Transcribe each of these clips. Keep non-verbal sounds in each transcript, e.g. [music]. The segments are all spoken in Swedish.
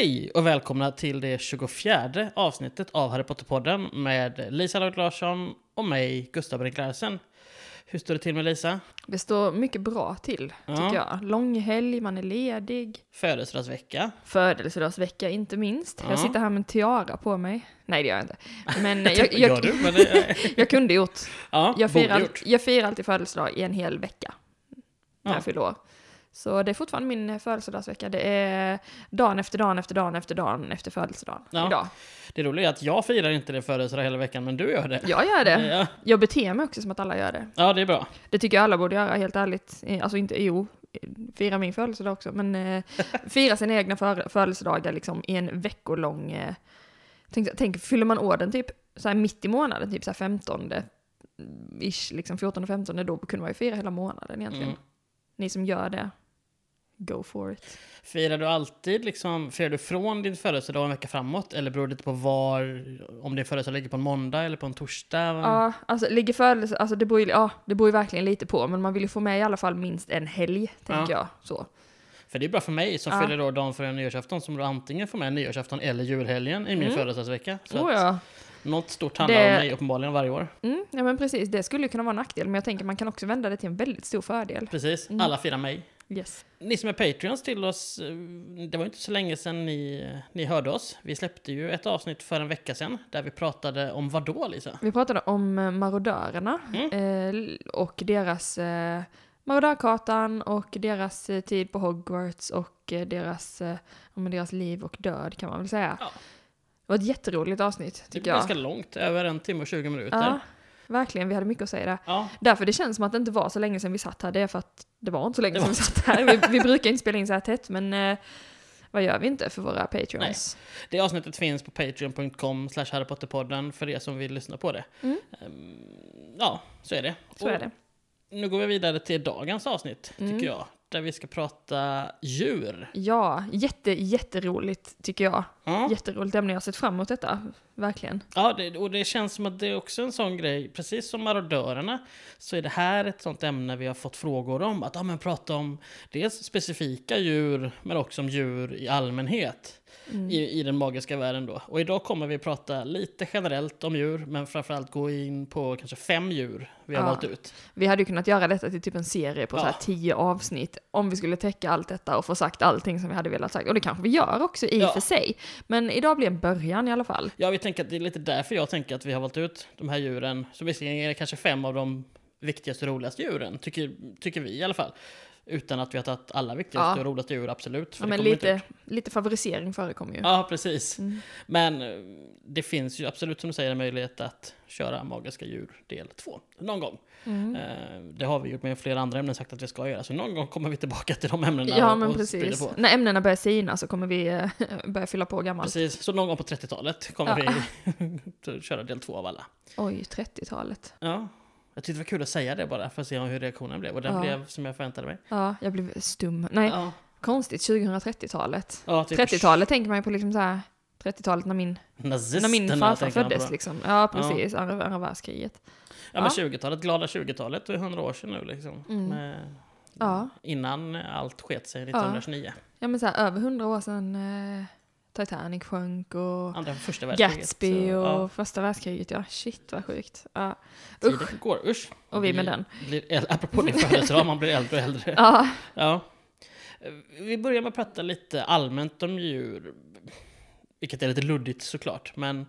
Hej och välkomna till det 24 avsnittet av Harry Potter-podden med Lisa Laud Larsson och mig, Gustav Brink Larsen. Hur står det till med Lisa? Det står mycket bra till, Ja. tycker jag. Långhelg, man är ledig. Födelsedagsvecka. Födelsedagsvecka inte minst. Ja. Jag sitter här med en tiara på mig. Nej, det gör jag inte. Men [laughs] Jag, jag, Gör jag, du? Men det, [laughs] jag kunde gjort. ja, Jag firar, gjort. jag firar alltid födelsedag i en hel vecka. När Ja. jag fyller år. Så det är fortfarande min födelsedagsvecka. Det är dagen efter dagen efter dagen efter dagen efter födelsedagen. Ja. Idag. Det roliga är att jag firar inte din födelsedag hela veckan, men du gör det. Jag gör det. Ja, Jag beter mig också som att alla gör det. ja det är bra. Det tycker jag alla borde göra, helt ärligt. Alltså inte, jo, fira min födelsedag också, men eh, [laughs] fira sina egna för, födelsedagar liksom i en veckolång... Eh, tänk, tänk, fyller man år den typ så här mitt i månaden, typ så här 15 ish, liksom 14 15 då kunde man ju fira hela månaden egentligen. Mm. Ni som gör det, go for it. Firar du alltid liksom, firar du från din födelsedag en vecka framåt? Eller beror det lite på var, om din födelsedag ligger på en måndag eller på en torsdag? Ja, alltså ligger födelse, alltså det beror ju, ja, det beror ju verkligen lite på, men man vill ju få med i alla fall minst en helg, tänker jag. Så. För det är bra för mig som Ja. fyller år dagen före nyårsafton som då antingen får med nyårsafton eller julhelgen i min Mm. födelsedagsvecka. Så Oh, ja. något stort handlar Det- om mig uppenbarligen varje år. Mm, ja men precis, det skulle ju kunna vara en nackdel, men jag tänker man kan också vända det till en väldigt stor fördel. Precis, Mm. alla firar mig. Yes. Ni som är Patreons till oss, eh, det var inte så länge sedan ni, ni hörde oss. Vi släppte ju ett avsnitt för en vecka sedan där vi pratade om vad då Lisa? Vi pratade om eh, marodörerna eh, och deras eh, marodörkartan och deras tid på Hogwarts och deras, deras liv och död kan man väl säga. Ja. Det var ett jätteroligt avsnitt Det tycker jag. ganska långt, över en timme och 20 minuter. Ja. Verkligen, vi hade mycket att säga där. Därför det känns som att det inte var så länge sedan vi satt här, det är för att det var inte så länge sedan vi satt här. Vi, vi brukar inte spela in så här tätt, men eh, vad gör vi inte för våra patreons? Det avsnittet finns på patreon.com slash harrypotterpodden för er som vill lyssna på det. Mm. Ehm, Ja, så är det. Så Och är det. Nu går vi vidare till dagens avsnitt, Mm. tycker jag. Där vi ska prata djur. Ja, jätte, jätteroligt tycker jag. Ja. Jätteroligt ämne, jag har sett fram emot detta. Verkligen. Ja, det, och det känns som att det är också en sån grej, precis som marodörerna, så är det här ett sånt ämne vi har fått frågor om. Att ja, men prata om dels specifika djur, men också om djur i allmänhet Mm. i, i den magiska världen då. Och idag kommer vi prata lite generellt om djur, men framförallt gå in på kanske fem djur vi har Ja. valt ut. Vi hade ju kunnat göra detta till typ en serie på så här Ja. tio avsnitt om vi skulle täcka allt detta och få sagt allting som vi hade velat sagt. Och det kanske vi gör också i och Ja. för sig. Men idag blir en början i alla fall. Ja, vi tänker att det är lite därför jag tänker att vi har valt ut de här djuren, som visserligen är kanske fem av de viktigaste och roligaste djuren, tycker, tycker vi i alla fall. Utan att vi har tagit alla viktigaste Ja. och roligaste djur, absolut. Ja, men lite, lite favorisering förekommer ju. Ja, precis. Mm. Men eh, det finns ju absolut som du säger en möjlighet att köra Magiska djur del 2 någon gång. Mm. Eh, Det har vi gjort med flera andra ämnen sagt att vi ska göra, så någon gång kommer vi tillbaka till de ämnena Ja, men precis. på. När ämnena börjar sina så kommer vi eh, [laughs] börja fylla på gammalt. Precis, så någon gång på 30-talet kommer Ja. vi [laughs] köra del 2 av alla. Oj, 30-talet. Ja, jag tyckte det var kul att säga det bara för att se hur reaktionen blev. Och den Ja. blev som jag förväntade mig. Ja, jag blev stum. Nej, Ja, konstigt. 2030-talet. ja typ 30-talet tänker man ju på liksom så här 30-talet när min, nazisterna när min farfar föddes liksom. Ja, precis. Andra, andra världskriget. Ja, men Ja. 20-talet, glada 20-talet, det är 100 år sedan nu liksom. Mm. Med, Ja. Innan allt sket sig 1929. Ja, men så här över hundra år sedan eh, Titanic sjönk och Andra första världskriget. Gatsby så, och ja, första världskriget. Ja, shit vad sjukt. Ja. tiden Usch. går, usch. Och vi med Blir- den. Blir, äl- apropå din födelsedag, man blir äldre och äldre. [laughs] Ja, Ja. Vi börjar med att prata lite allmänt om djur. Vilket är lite luddigt såklart, men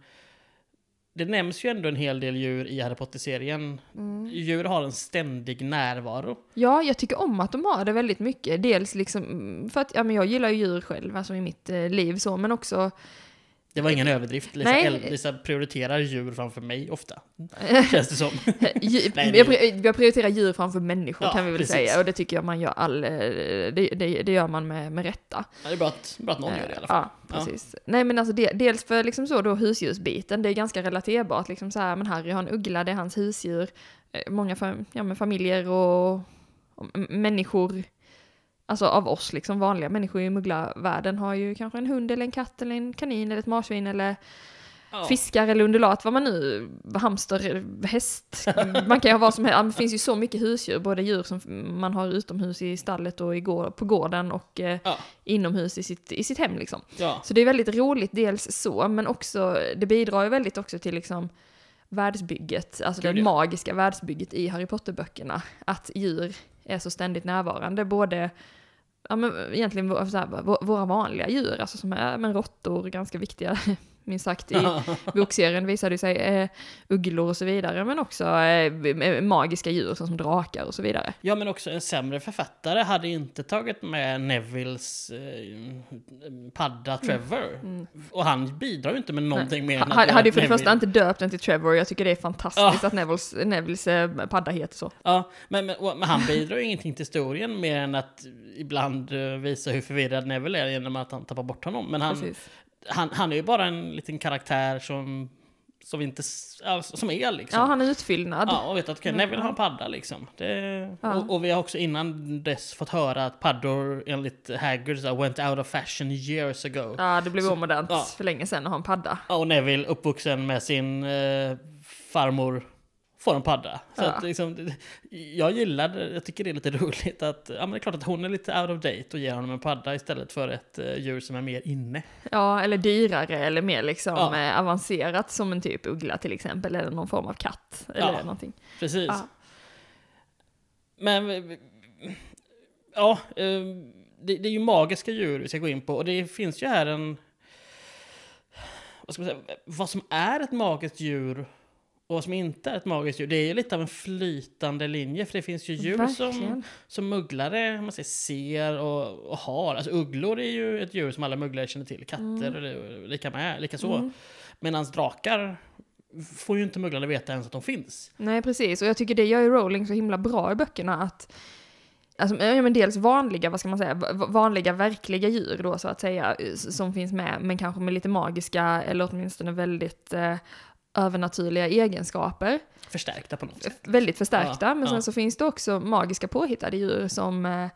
det nämns ju ändå en hel del djur i Harry Potter-serien. Mm. Djur har en ständig närvaro. ja, jag tycker om att de har det väldigt mycket. Dels liksom mm, för att ja, men jag gillar ju djur själv, alltså i mitt eh, liv så, men också Det var ingen överdrift. Lisa, Nej. Lisa prioriterar djur framför mig ofta. [laughs] Känns det som. [laughs] jag, prioriterar djur framför människor Ja, kan vi väl precis. säga, och det tycker jag man gör all, eh, det, det, det gör man med, med rätta. Ja, det är bra att, bra att någon gör det i alla Eh, fall. Ja, precis. Nej men alltså det, dels för liksom så då husdjursbiten, det är ganska relaterbart liksom så här, men Harry har en uggla, det är hans husdjur. Eh, Många fam- ja, familjer och, och människor, alltså av oss liksom vanliga människor i mugglarvärlden har ju kanske en hund eller en katt eller en kanin eller ett marsvin eller Ja. fiskar eller undulat, vad man nu, hamster, häst, man kan ju ha vad som helst. Det finns ju så mycket husdjur, både djur som man har utomhus i stallet och i går, på gården och eh, Ja. inomhus i sitt, i sitt hem liksom. Ja. Så det är väldigt roligt, dels så, men också, det bidrar ju väldigt också till liksom världsbygget, alltså Gud, det magiska världsbygget i Harry Potter-böckerna. Att djur är så ständigt närvarande, både ja, men egentligen så här, våra vanliga djur, alltså som är men råttor, ganska viktiga, minst sagt, i [laughs] bokserien visade det sig, eh, ugglor och så vidare, men också eh, eh, magiska djur som drakar och så vidare. Ja, men också en sämre författare hade inte tagit med Nevilles eh, padda Trevor. Och han bidrar ju inte med någonting mer än Han hade ju för det första inte döpt den till Trevor, jag tycker det är fantastiskt att Nevilles, Nevilles eh, padda heter så. Ja, men, men, och- men han bidrar ju ingenting till historien mer än att ibland eh, visa hur förvirrad Neville är genom att han tappar bort honom. Men han, Precis. Han, han är ju bara en liten karaktär som, som inte... Ja, som är liksom. Ja, han är utfyllnad. Ja, och vet att okay, Neville har en padda liksom. Det, Ja. och, och vi har också innan dess fått höra att paddor enligt Haggard så went out of fashion years ago. Ja, det blev omodernt ja. för länge sedan att ha en padda. Ja, Och Neville, uppvuxen med sin eh, farmor, får en padda. Så Ja. att, liksom, jag gillar det, jag tycker det är lite roligt att, ja men det är klart att hon är lite out of date och ger honom en padda istället för ett eh, djur som är mer inne. Ja, eller dyrare eller mer liksom Ja. eh, avancerat som en typ uggla till exempel, eller någon form av katt. Eller Ja. någonting. Precis. Men, ja, eh, det, det är ju magiska djur vi ska gå in på och det finns ju här en, vad ska man säga, vad som är ett magiskt djur och vad som inte är ett magiskt djur. Det är ju lite av en flytande linje för det finns ju djur som, Verkligen. som mugglare man säger, ser och, och har. Alltså ugglor är ju ett djur som alla mugglare känner till. Katter och det- lika, med, lika så. Mm. Medan drakar får ju inte mugglarna veta ens att de finns. Nej, precis. Och jag tycker det gör ju Rowling så himla bra i böckerna att Alltså, ja, men dels vanliga, vad ska man säga, va- vanliga verkliga djur då så att säga, som finns med, men kanske med lite magiska eller åtminstone väldigt eh, övernaturliga egenskaper. Förstärkta på något sätt. Väldigt förstärkta, Ja, men sen ja. så finns det också magiska påhittade djur som, eh,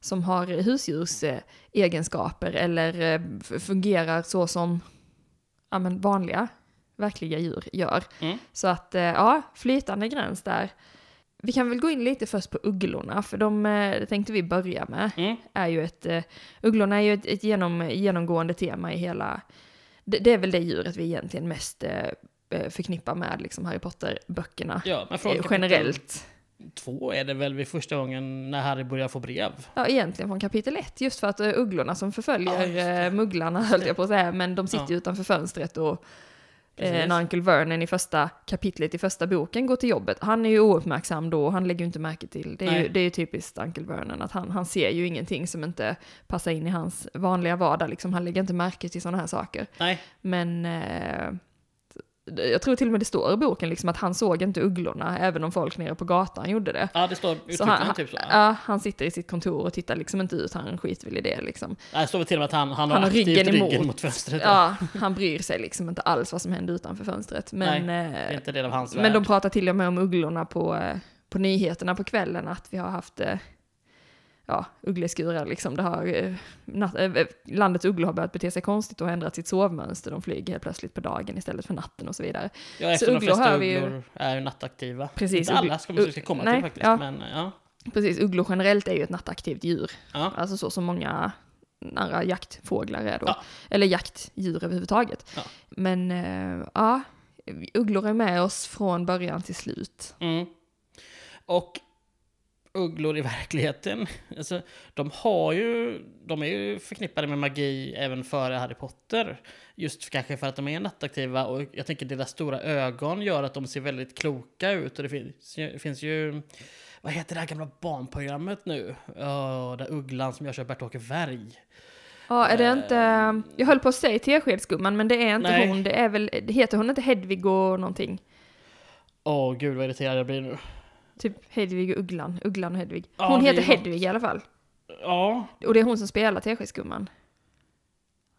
som har husdjurs eh, egenskaper eller eh, fungerar så som ja, men vanliga verkliga djur gör. Mm. Så att, eh, ja, flytande gräns där. Vi kan väl gå in lite först på ugglorna, för de det tänkte vi börja med. Mm. Är ju ett, ugglorna är ju ett, ett genom, genomgående tema i hela... Det, det är väl det djuret vi egentligen mest eh, eh, förknippar med liksom Harry Potter-böckerna. Ja, Eh, Generellt. Två är det väl vid första gången när Harry börjar få brev. Ja, egentligen från kapitel ett, just för att uh, ugglorna som förföljer Ja, eh, mugglarna, höll jag på att säga, men de sitter Ja. ju utanför fönstret och Precis. eh, när Uncle Vernon i första kapitlet i första boken går till jobbet, han är ju ouppmärksam då, han lägger ju inte märke till, det är, ju, det är ju typiskt Uncle Vernon, att han, han ser ju ingenting som inte passar in i hans vanliga vardag, liksom, han lägger inte märke till sådana här saker. Nej, Men eh, jag tror till och med det står i boken liksom att han såg inte ugglorna, även om folk nere på gatan gjorde det. ja det står Så han, typ så. ja, han sitter i sitt kontor och tittar liksom inte ut, han skiter väl i det liksom. Nej, det står väl till och med att han, han har Han har ryggen ryggen, emot. mot fönstret. Ja, han bryr sig liksom inte alls vad som händer utanför fönstret. Men, är eh, inte del av hans men värld. de pratar till och med om ugglorna på, eh, på nyheterna på kvällen, att vi har haft eh, ja, uggleskurar liksom. Det har, eh, natt, eh, eh, landets ugglor har börjat bete sig konstigt och ändrat sitt sovmönster. De flyger helt plötsligt på dagen istället för natten och så vidare. ja, eftersom de ugglor flesta hör vi ju- ugglor är nattaktiva. Precis, Inte alla ska vi ska komma nej, till faktiskt. ja. Men ja. Precis, ugglor generellt är ju ett nattaktivt djur. ja. Alltså så som många andra jaktfåglar är då. Ja. Eller jaktdjur överhuvudtaget. Ja. Men eh, ja, ugglor är med oss från början till slut. Mm. Och ugglor i verkligheten, alltså, de har ju, de är ju förknippade med magi även före Harry Potter. Just kanske för att de är nattaktiva och jag tänker deras stora ögon gör att de ser väldigt kloka ut. Och det finns ju, det finns ju vad heter det här gamla barnprogrammet nu? Oh, där ugglan som görs av Bert-Åke Werg. Ja, är det inte... Jag höll på att säga Teskedsgumman, men det är inte Nej. hon. Det är väl... Heter hon inte Hedvig och någonting? Åh gud vad irriterad jag blir nu. Typ Hedvig och Ugglan. Ugglan och Hedvig. Ja, Hon är heter något- Hedvig i alla fall. Ja, Och det är hon som spelar Teskedsgumman.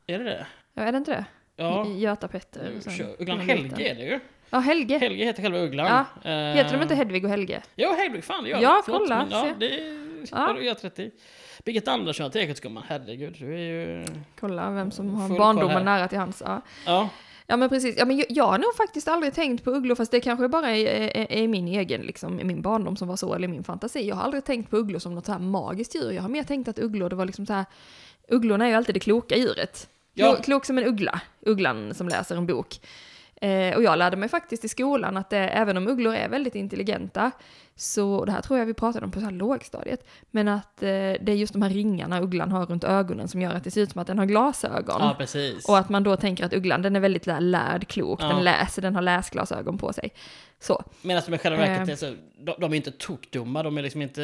är det det? Ja, är det inte det? Ja. Göta Petter. Ugglan är Helge är det ju. Ja, Helge. Helge heter själva ugglan. Ja, Eh, Heter de inte Hedvig och Helge? Jo, Hedvig, fan det gör Ja, det. Förlåt, kolla, men ja, det Ja. har du rätt i. Birgitta Andersson, Teskedsgumman. Herregud, du är ju... Kolla vem som har barndomen nära till hans. Ja. Ja, Ja men precis, ja, men jag, jag har nog faktiskt aldrig tänkt på ugglor, fast det kanske bara är, är, är min egen, liksom, min barndom som var så, eller min fantasi. Jag har aldrig tänkt på ugglor som något så här magiskt djur. Jag har mer tänkt att ugglor, det var liksom så här, ugglorna är ju alltid det kloka djuret. Ja. Klok, klok som en uggla, ugglan som läser en bok. Eh, och jag lärde mig faktiskt i skolan att det, även om ugglor är väldigt intelligenta, så, och det här tror jag vi pratade om på så här lågstadiet, men att eh, det är just de här ringarna ugglan har runt ögonen som gör att det ser ut som att den har glasögon. Ja, precis. Och att man då tänker att ugglan, den är väldigt lär- lärd, klok, Ja. den läser, den har läsglasögon på sig. Så. Medan de i själva verket Eh. är så, de, de är inte tokdumma, de är liksom inte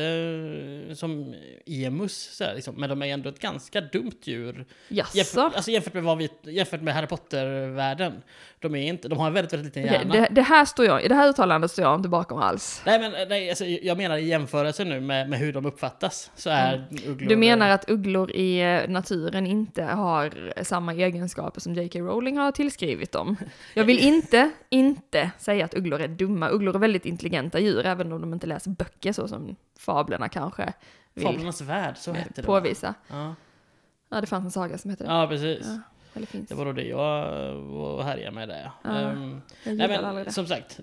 eh, som emus, så här, liksom, men de är ändå ett ganska dumt djur. Jämfört, Jaså? alltså jämfört med, vad vi, jämfört med Harry Potter-världen. De, är inte, de har en väldigt, väldigt liten Det, hjärna. det, det här står jag, i det här uttalandet står jag inte bakom alls. Nej, men nej, alltså, jag menar i jämförelse nu med, med hur de uppfattas, så är ugglor... Mm. Du menar att ugglor i eh, naturen inte har samma egenskaper som J.K. Rowling har tillskrivit dem? Jag vill inte, inte säga att ugglor är dumma. Ugglor är väldigt intelligenta djur, även om de inte läser böcker så som fablerna kanske vill Fablernas värld, så hette det påvisa. Ja. Ja, det fanns en saga som heter det. ja, precis. Ja. Det var då det jag var härjade med det. Ja, Ehm, Jag nej, men som sagt,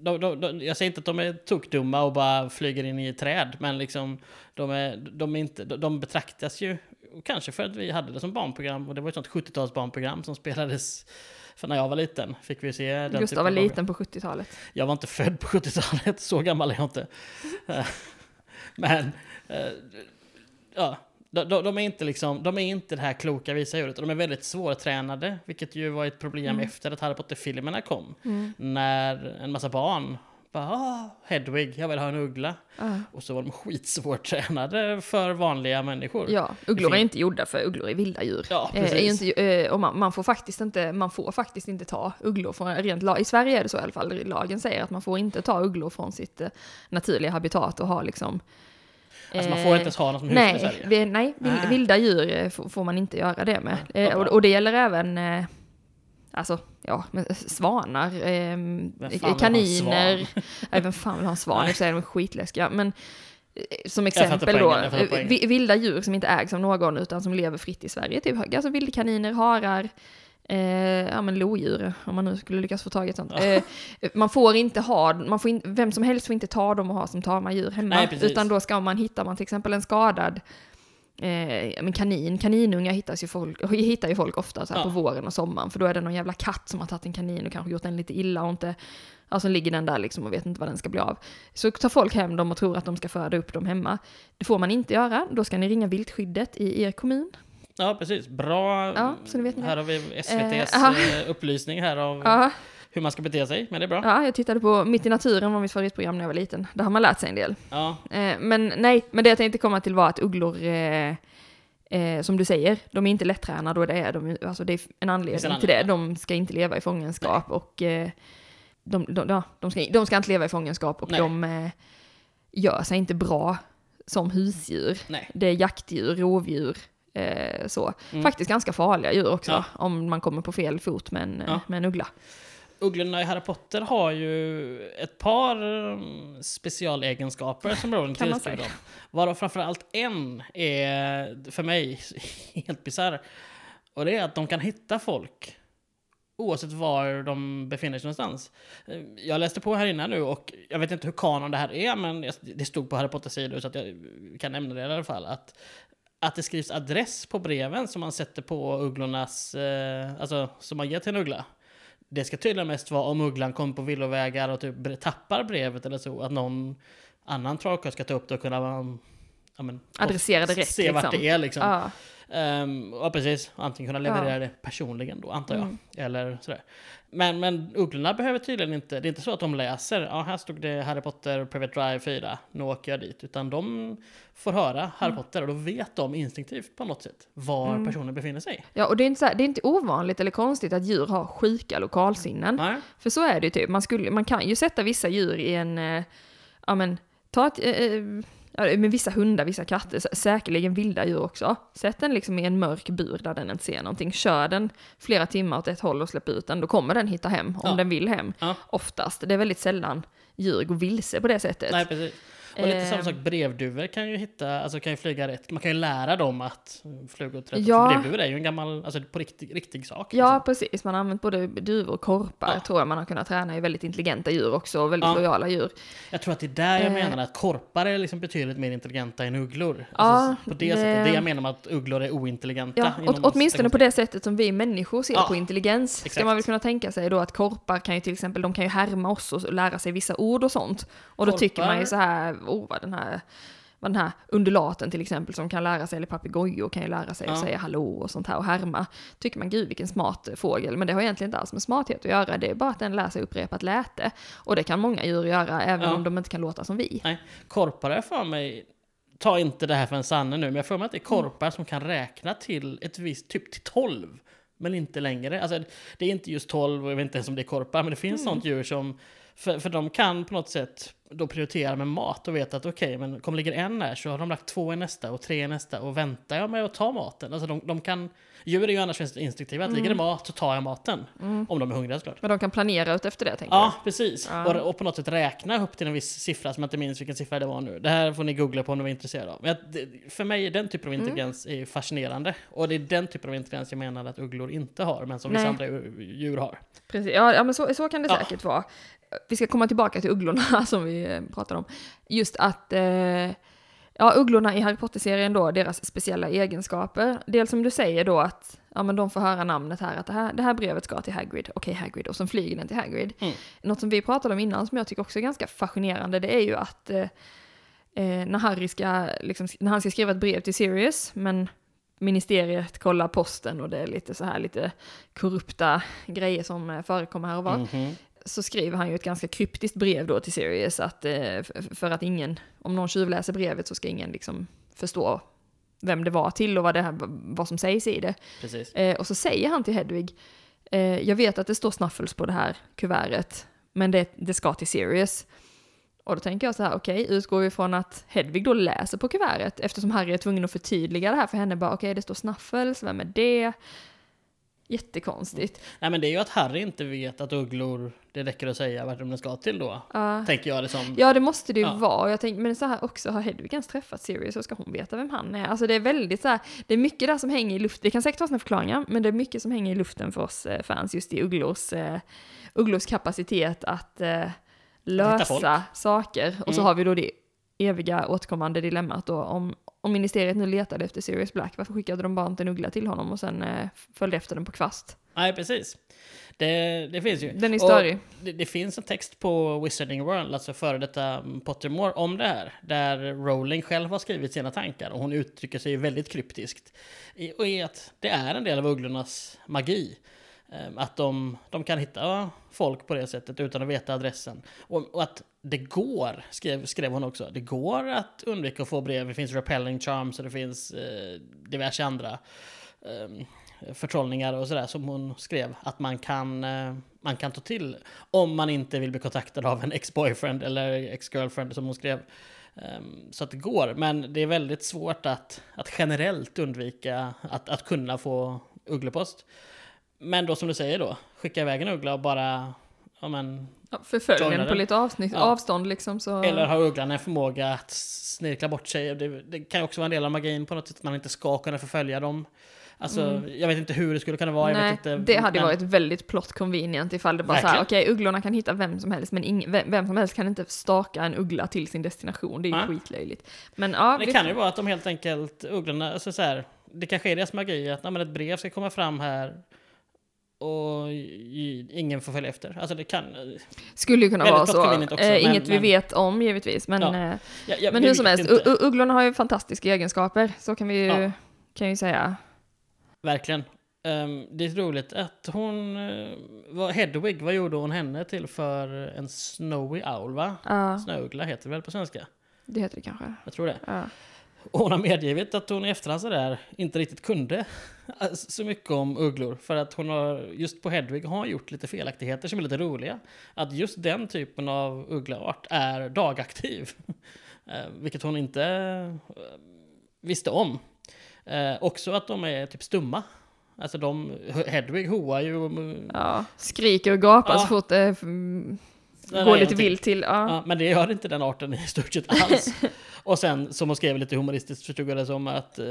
de, de, de, jag säger inte att de är tokdumma och bara flyger in i ett träd, men liksom de, är, de, är inte, de, betraktas ju, kanske för att vi hade det som barnprogram, och det var ett sånt 70-tals barnprogram som spelades för när jag var liten. Fick vi se den Gustav var liten på 70-talet. Jag var inte född på 70-talet, [laughs] så gammal är jag inte. [laughs] Men, eh, ja, de, de, de är inte liksom, de är inte det här kloka visa djuret. De är väldigt svårtränade, vilket ju var ett problem Mm. efter att Harry Potter-filmerna kom. När en massa barn bara ah, Hedwig, jag vill ha en uggla. Ja. Och så var de skitsvårtränade för vanliga människor. Ja, ugglor är inte gjorda för ugglor är vilda djur. Ja, Eh, precis. inte, eh, och man, man, får faktiskt inte, man får faktiskt inte ta ugglor från rent lag. I Sverige är det så i alla fall. Lagen säger att man får inte ta ugglor från sitt eh, naturliga habitat och ha liksom... Alltså man eh, får inte ens ha någon som husdjur i Nej, Sverige. vi, nej vil, Ah. vilda djur eh, får, man inte göra det med. Ja, Eh, och, och det gäller även eh, Alltså, ja, svanar, eh, kaniner, [laughs] nej vem fan vill ha en svan? För sig är de skitläskiga, men eh, som exempel då, poängen, jag eh, vilda djur som inte ägs av någon utan som lever fritt i Sverige, typ alltså vildkaniner, harar, eh, ja men lodjur, om man nu skulle lyckas få tag i ett sånt. Eh, man får inte ha, man får in, vem som helst får inte ta dem och ha som tama djur hemma, Nej, utan då ska man, hittar man till exempel en skadad Eh, men kanin, kaninungar hittas ju folk, [laughs] hittar ju folk ofta så Ja. på våren och sommaren, för då är det någon jävla katt som har tagit en kanin och kanske gjort den lite illa och inte, alltså ligger den där liksom och vet inte vad den ska bli av. Så tar folk hem dem och tror att de ska föda upp dem hemma. Det får man inte göra, då ska ni ringa viltskyddet i er kommun. Ja, precis. Bra. Ja, så vet ni det. här har vi SVTs Eh, aha. eh, [laughs] upplysning här av Ja, hur man ska bete sig, men det är bra. ja, jag tittade på Mitt i naturen var mitt favoritprogram när jag var liten. Där har man lärt sig en del. Ja, Eh, men nej, men det jag tänkte komma till var att ugglor, eh, eh, som du säger, de är inte lättränade och det är de alltså det är en anledning till det. De ska inte leva i fångenskap och eh, de, de, ja, de, ska, de ska inte leva i fångenskap och Nej. de eh, gör sig inte bra som husdjur. nej. Det är jaktdjur, rovdjur, eh, så. Mm. Faktiskt ganska farliga djur också, Ja. om man kommer på fel fot med en, Ja. med en uggla. Ugglorna i Harry Potter har ju ett par um, specialegenskaper som [laughs] Rowling säga. dem. Varav framförallt en är för mig [laughs] helt bisarr. Och det är att de kan hitta folk oavsett var de befinner sig någonstans. Eh, Jag läste på här innan nu och jag vet inte hur kanon det här är, men det stod på Harry Potter-sidor så att jag kan nämna det i alla fall. Att, att det skrivs adress på breven som man sätter på ugglornas, eh, alltså som man ger till en uggla. Det ska tydligen mest vara om ugglan kommer på villovägar och typ tappar brevet eller så, att någon annan trollkarl ska ta upp det och kunna ja, men, Adressera rätt, se vart liksom. det är liksom. Ja. Um, ja, precis. Antingen kunna leverera Ja. det personligen då, antar jag. Mm. Eller sådär. Men, men ugglorna behöver tydligen inte, det är inte så att de läser, ja här stod det Harry Potter Private Drive 4, nu åker jag dit. Utan de får höra Harry Potter och då vet de instinktivt på något sätt var Mm. personen befinner sig. Ja, och det är, inte så här, det är inte ovanligt eller konstigt att djur har sjuka lokalsinnen. Nej? För så är det ju typ. Man, skulle, man kan ju sätta vissa djur i en, eh, ja men, ta ett, ja, med vissa hundar, vissa katter, sä- säkerligen vilda djur också. Sätt den liksom i en mörk bur där den inte ser någonting. Kör den flera timmar åt ett håll och släpp ut den, då kommer den hitta hem, om Ja. den vill hem. Ja. Oftast. Det är väldigt sällan djur går vilse på det sättet. Nej, precis. Och lite samma Eh, sak, brevduvor kan ju hitta, alltså kan ju flyga rätt. Man kan ju lära dem att flyga åt rätt. Ja. För Brevduvor är ju en gammal, alltså på riktig, riktig sak. Ja, liksom. precis. Man har använt både duvor och korpar, Ja. tror jag man har kunnat träna i väldigt intelligenta djur också, och väldigt Ja. lojala djur. Jag tror att det är där jag Eh. menar att korpar är liksom betydligt mer intelligenta än ugglor. Ja, alltså, på det, det- sättet. Det jag menar med att ugglor är ointelligenta. Ja, åt, åtminstone på det sättet som vi människor ser Ja, på intelligens. Ska exakt. man väl kunna tänka sig då att korpar kan ju till exempel, de kan ju härma oss och lära sig vissa ord och sånt. Och då tycker man ju Korpar- så här, oh vad den här, vad den här undulaten till exempel som kan lära sig, eller papegojor kan ju lära sig att Ja. säga hallå och sånt här och härma. Tycker man gud vilken smart fågel, men det har egentligen inte alls med smarthet att göra, det är bara att den lär sig upprepat läte. Och det kan många djur göra, även Ja. om de inte kan låta som vi. Nej, korpar är för mig, ta inte det här för en sanne nu, men jag får mig att det är Mm. korpar som kan räkna till ett visst, typ till 12. Men inte längre. Alltså, det är inte just 12, och jag vet inte ens om det är korpar, men det finns Mm. sånt djur som, för, för de kan på något sätt då prioriterar med mat och vet att okej, men kommer ligger en här så har de lagt två i nästa och tre i nästa och väntar jag med att ta maten. Alltså de, de kan, djur är ju annars instinktiva, att ligger det mat så tar jag maten. Om de är hungriga såklart. Men de kan planera ut efter det, tänker Ja, precis. Ja. Och, och på något sätt räkna upp till en viss siffra som jag inte minns vilken siffra det var nu. Det här får ni googla på om ni är intresserade av. Men det, för mig är den typen av Mm. intelligens är ju fascinerande. Och det är den typen av intelligens jag menar att ugglor inte har, men som vissa Nej. andra djur, djur har. Precis, ja, ja men så, så kan det Ja. säkert vara. Vi ska komma tillbaka till ugglorna [laughs] som vi eh, pratade om. Just att, eh, ja ugglorna i Harry Potter-serien då, deras speciella egenskaper. Dels som du säger då att, ja men de får höra namnet här, att det här, det här brevet ska till Hagrid, okej Hagrid, och sen flyger den till Hagrid. Mm. Något som vi pratade om innan som jag tycker också är ganska fascinerande, det är ju att eh, eh, när, Harry ska, liksom, när han ska skriva ett brev till Sirius, men ministeriet kollar posten och det är lite så här lite korrupta grejer som eh, förekommer här och var. Mhm. Så skriver han ju ett ganska kryptiskt brev då till Sirius att eh, för att ingen, om någon tjuvläser brevet så ska ingen liksom förstå vem det var till och vad, det här, vad som sägs i det. Precis. Eh, och så säger han till Hedvig, eh, jag vet att det står Snuffles på det här kuvertet, men det, det ska till Sirius. Och då tänker jag så här, okej, utgår vi från att Hedvig då läser på kuvertet, eftersom Harry är tvungen att förtydliga det här för henne, bara okej, det står Snuffles, vem är det? Jättekonstigt. Nej men det är ju att Harry inte vet att ugglor, det räcker att säga vart de ska till då. Ja. Tänker jag det som. Ja, det måste det ju Ja. vara. Jag tänker, men så här också, har Hedvig ens träffat Sirius så ska hon veta vem han är? Alltså det är väldigt så här, det är mycket där som hänger i luften. Det kan säkert vara sina förklaringar, men det är mycket som hänger i luften för oss eh, fans just i Ugglors, eh, Ugglors kapacitet att eh, lösa saker. Och så Mm. har vi då det eviga återkommande dilemmat då om, om ministeriet nu letade efter Sirius Black, varför skickade de bara inte en uggla till honom och sen eh, följde efter den på kvast? Nej precis. Det, det finns ju. Den är störig. Det, det finns en text på Wizarding World, alltså före detta Pottermore, om det här. Där Rowling själv har skrivit sina tankar och hon uttrycker sig väldigt kryptiskt. I, och i att det är en del av ugglornas magi. Ehm, att de, de kan hitta folk på det sättet utan att veta adressen. Och, och att det går, skrev, skrev hon också, det går att undvika att få brev. Det finns repelling charms och det finns eh, diverse andra eh, förtrollningar och sådär som hon skrev. Att man kan, eh, man kan ta till om man inte vill bli kontaktad av en ex-boyfriend eller ex-girlfriend som hon skrev. Ehm, så att det går, men det är väldigt svårt att, att generellt undvika att, att kunna få ugglepost. Men då som du säger då, skicka iväg en uggla och bara, ja men, Ja, Förfölj den på lite avsnitt, Ja. avstånd liksom så... eller har ugglan en förmåga att snirkla bort sig. Det, det kan också vara en del av magin på något sätt, att man inte ska kunna förfölja dem. Alltså, jag vet inte hur det skulle kunna vara, jag Mm. Nej, vet inte. det hade men- varit väldigt plot convenient ifall det bara så här, Verkligen. okej, ugglorna kan hitta vem som helst, men ing, vem, vem som helst kan inte staka en uggla till sin destination. Det är ju Nej. skitlöjligt. Men ja, Det vi- kan ju vara att de helt enkelt, ugglorna, alltså så här, det kanske är deras magi att nej, men ett brev ska komma fram här och ingen får följa efter. Alltså det kan... skulle ju kunna vara så. också, eh, men- inget vi men- vet om givetvis, men, Ja. eh, Ja, ja, men vi hur som helst, inte. ugglorna har ju fantastiska egenskaper, så kan vi ju, kan ju säga. Verkligen. Ehm, det är roligt att hon... Uh, var Hedwig, vad gjorde hon henne till för en Snowy Owl, va? Ja, Snöuggla heter det väl på svenska? det heter det kanske. Jag tror det. Och hon har medgivit att hon i efterhand sådär inte riktigt kunde så mycket om ugglor. För att hon har, just på Hedwig har gjort lite felaktigheter som är lite roliga. Att just den typen av ugglaart är dagaktiv. [laughs] Eh, Vilket hon inte eh, visste om. Eh, också att de är typ stumma. Alltså de, Hedwig hoar ju. och- ja, skriker och gapar Ja. så fort det går lite vilt till. Ja. Ja, men det gör inte den arten i stort sett [laughs] alls och sen, som hon skrev lite humoristiskt, förstod jag det som att eh,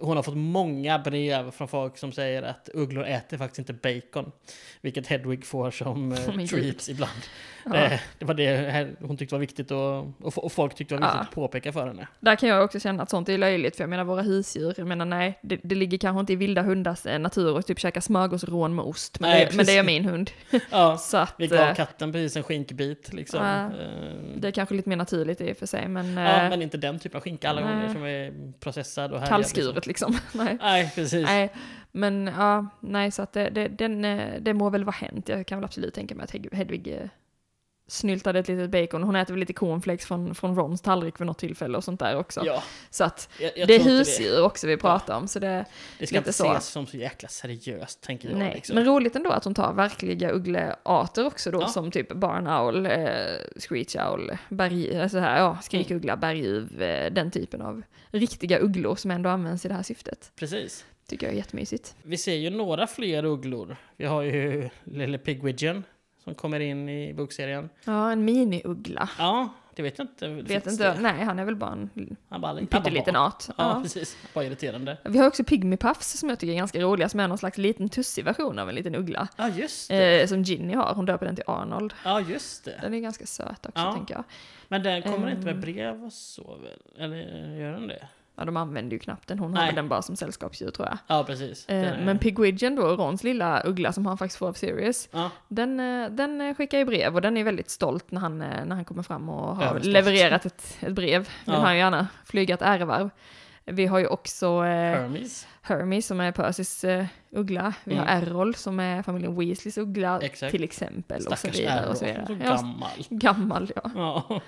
hon har fått många brev från folk som säger att ugglor äter faktiskt inte bacon. Vilket Hedwig får som eh, treats ibland. Ja. Det, det var det hon tyckte var viktigt och, och, folk tyckte var viktigt Ja. att påpeka för henne. Där kan jag också känna att sånt är löjligt, för jag menar våra husdjur, jag menar nej, det, det ligger kanske inte i vilda hundars eh, natur att typ käka smörgåsrån med ost, men, Nej, det, men det är min hund. [laughs] Ja, Så att vi gav eh, katten precis en skinkbit liksom. Ja. Eh, det är kanske lite mer naturligt i och för sig, men, ja, eh, men inte den typen av skinka alla nej. gånger som är processad och härjad. kallskuret [laughs] liksom. nej. Nej, precis. nej, men ja, nej, så att det, det, den, eh, det må väl vara hänt. Jag kan väl absolut tänka mig att Hed- Hedvig eh, snyltade ett litet bacon. Hon äter väl lite cornflakes från, från Rons tallrik vid något tillfälle och sånt där också. Ja, Så att jag, jag det är husdjur också vi pratar om, så det, Det ska inte så. ses som så jäkla seriöst, tänker jag. Nej, liksom. men roligt ändå att hon tar verkliga ugglearter också då, Ja. som typ barn owl, eh, screech owl, berg, alltså här, ja, skrikuggla, berguv, eh, den typen av riktiga ugglor som ändå används i det här syftet. Precis. Tycker jag är jättemysigt. Vi ser ju några fler ugglor. Vi har ju lille Pigwidgeon som kommer in i bokserien. Ja, en mini-uggla. Ja, det vet jag inte. Vet inte, det? nej han är väl bara en Han bara, en pytteliten art. Ja, Ja. precis. Bara irriterande. Vi har också Pygmy Puffs som jag tycker är ganska roliga, som är någon slags liten tussig version av en liten uggla. Ja, just det. Eh, som Ginny har, hon döper den till Arnold. Ja, just det. Den är ganska söt också Ja. tänker jag. Men den kommer inte med brev och så väl? Eller gör den det? Ja, de använder ju knappt den, hon har Nej. den bara som sällskapsdjur tror jag. Ja, precis. Eh, är- men Pigwidgeon då, Rons lilla uggla som han faktiskt får av Sirius, Ja, den, eh, den skickar ju brev och den är väldigt stolt när han, eh, när han kommer fram och har Överstolt. levererat ett, ett brev. Vill Ja. han ju gärna flyga ett ärevarv. Vi har ju också eh, Hermes. Hermes som är Percys eh, uggla. Vi har Mm. Errol som är familjen Weasleys uggla Exakt. till exempel. och så Stackars vidare. Och så vidare. Så Ja, gammal. gammal ja. Ja.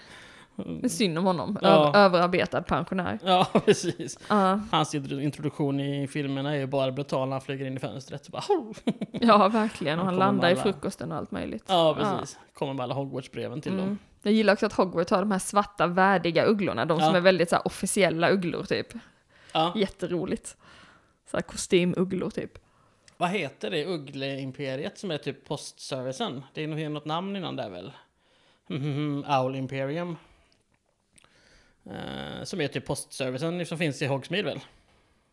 Är synd om honom. Ja. Överarbetad pensionär. ja, [laughs] precis. Ja, Hans introduktion i filmerna är ju bara brutal när han flyger in i fönstret. Bara, [laughs] ja, verkligen. Och Han han landar i alla- frukosten och allt möjligt. Ja, precis. Kommer med alla Hogwarts-breven till dem. Mm. Jag gillar också att Hogwarts har de här svarta värdiga ugglorna, de som Ja. är väldigt så här, officiella ugglor typ. Ja. Jätteroligt. Så här kostymugglor typ. Vad heter det Uggle-imperiet som är typ postservicen? Det är nog något namn innan där väl? Mhm, [laughs] Owl Imperium. Eh, som är typ postservicen som finns i Hogsmeade väl?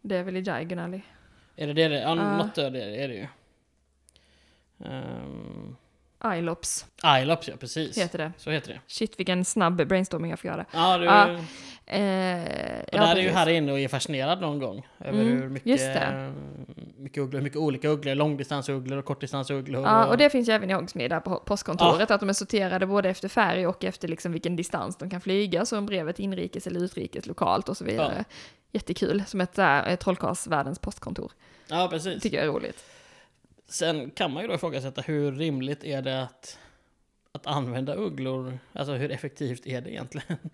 Det är väl i Diagon Alley. Är det det? det- Ja, Ja. något av det är det ju. Um, Ilops Ilops, ja precis. heter det. Så heter det. Shit vilken snabb brainstorming jag får göra. Ja, du, Ja, och Eh, där är ju Harry inne och är fascinerad någon gång. Över Mm, hur mycket, just det. Mycket ugglor, mycket olika ugglor, långdistansugglor och kortdistansugglor. Ja, och det finns ju även i Hogsmeade där på postkontoret, att de är sorterade både efter färg och efter liksom vilken distans de kan flyga, så om brevet inrikes eller utrikes, lokalt och så vidare. Jättekul, som ett, där, ett trollkarlsvärldens postkontor. ja, precis. Tycker jag är roligt. Sen kan man ju då ifrågasätta hur rimligt är det att, att använda ugglor? Alltså hur effektivt är det egentligen? [laughs]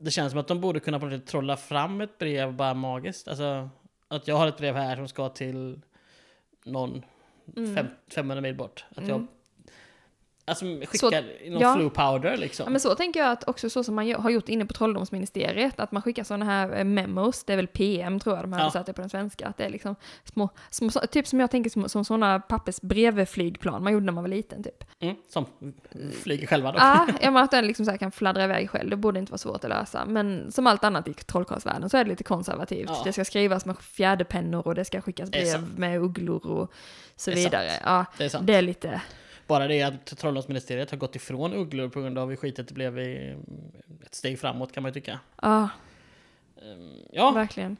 Det känns som att de borde kunna på något sätt trolla fram ett brev bara magiskt. Alltså att jag har ett brev här som ska till någon Mm. fem, 500 mil bort. Att jag Mm. Alltså, skickar någon ja. flu powder liksom. Ja, men så tänker jag att också så som man har gjort inne på Trolldomsministeriet, att man skickar sådana här eh, memos, det är väl PM tror jag de har Ja. det på den svenska, att det är liksom små, små så- typ som jag tänker som, som sådana pappersbrevflygplan man gjorde när man var liten typ. Mm, som flyger själva då. Ja, [laughs] ja men att den liksom så här kan fladdra iväg själv, det borde inte vara svårt att lösa. Men som allt annat i trollkarlsvärlden så är det lite konservativt. Ja. Det ska skrivas med fjäderpennor och det ska skickas brev med ugglor och så vidare. Ja, Det är sant. det är lite, Bara det att Trolldomsministeriet har gått ifrån ugglor på grund av hur skitet det blev i ett steg framåt kan man ju tycka. ja, Ehm, Ja, verkligen.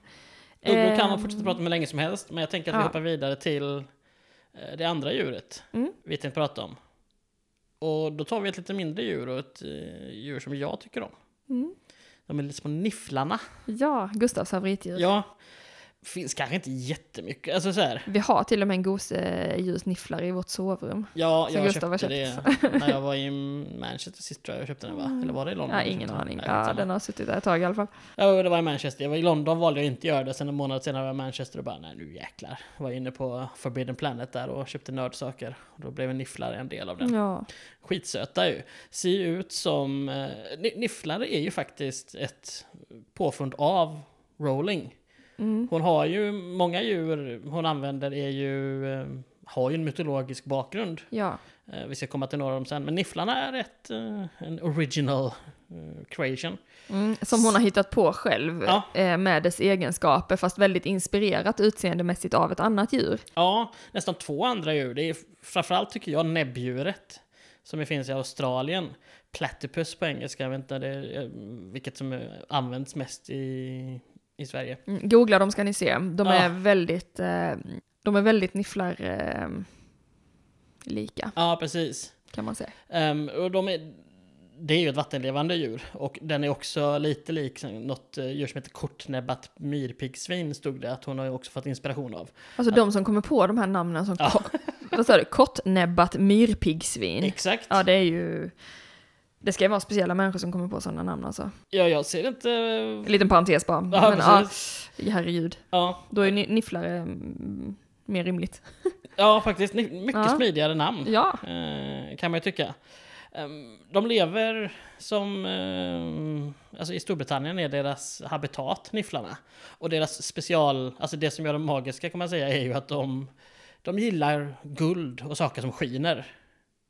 ugglor kan man Ehm, fortsätta prata med länge som helst, men jag tänker att vi Ja. hoppar vidare till eh, det andra djuret Mm. vi tänkte prata om. Och då tar vi ett lite mindre djur och ett eh, djur som jag tycker om. Mm. De är lite små nifflarna. Ja, Gustavs favoritdjur. Ja, finns kanske inte jättemycket. Alltså så här. Vi har till och med en gosedjursnifflare i vårt sovrum. Ja, jag Gustav köpte det när jag var i Manchester sist tror jag jag köpte den va? Eller var det i London? Ja, ingen den? aning. Ja, skitsamma. den har suttit där ett tag i alla fall. Ja, det var i Manchester. Jag var i London valde jag inte göra det. Sen en månad senare var jag i Manchester och bara, nej nu jäklar. Jag var inne på Forbidden Planet där och köpte nördsaker. Och då blev en nifflare en del av den. Ja, Skitsöta ju. Ser ut som... Eh, ni- nifflare är ju faktiskt ett påfund av Rowling. Mm. Hon har ju, många djur hon använder är ju... Eh, har ju en mytologisk bakgrund. ja. Eh, vi ska komma till några av dem sen. Men nifflarna är ett, eh, en original creation. Mm, som hon har hittat på själv Ja. med dess egenskaper, fast väldigt inspirerat utseendemässigt av ett annat djur. Ja, nästan två andra djur. Det är framförallt tycker jag näbbdjuret. Som finns i Australien. Platypus på engelska, jag vet inte det, vilket som används mest i, i Sverige. Mm, googla dem ska ni se. De Ja. är väldigt, eh, de är väldigt nifflar eh, lika, Ja, precis. kan man säga. Ehm, och de är, det är ju ett vattenlevande djur. Och den är också lite lik något eh, djur som heter kortnäbbat myrpiggsvin, stod det att hon har också fått inspiration av. Alltså de som kommer på de här namnen som, Ja. ko- [laughs] vad sa du, kortnäbbat myrpiggsvin. Exakt. Ja, det är ju, det ska ju vara speciella människor som kommer på sådana namn alltså. Ja, jag ser inte... En liten parentes bara. Ja, Men ja, precis. herregud. Ja, Då är ni- nifflare mm, mer rimligt. [laughs] ja faktiskt. Mycket Ja. smidigare namn. Ja, Eh, kan man ju tycka. Ehm, de lever som... eh, alltså i Storbritannien är deras habitat nifflarna. Och deras special... Alltså det som gör dem magiska kan man säga är ju att de... De gillar guld och saker som skiner.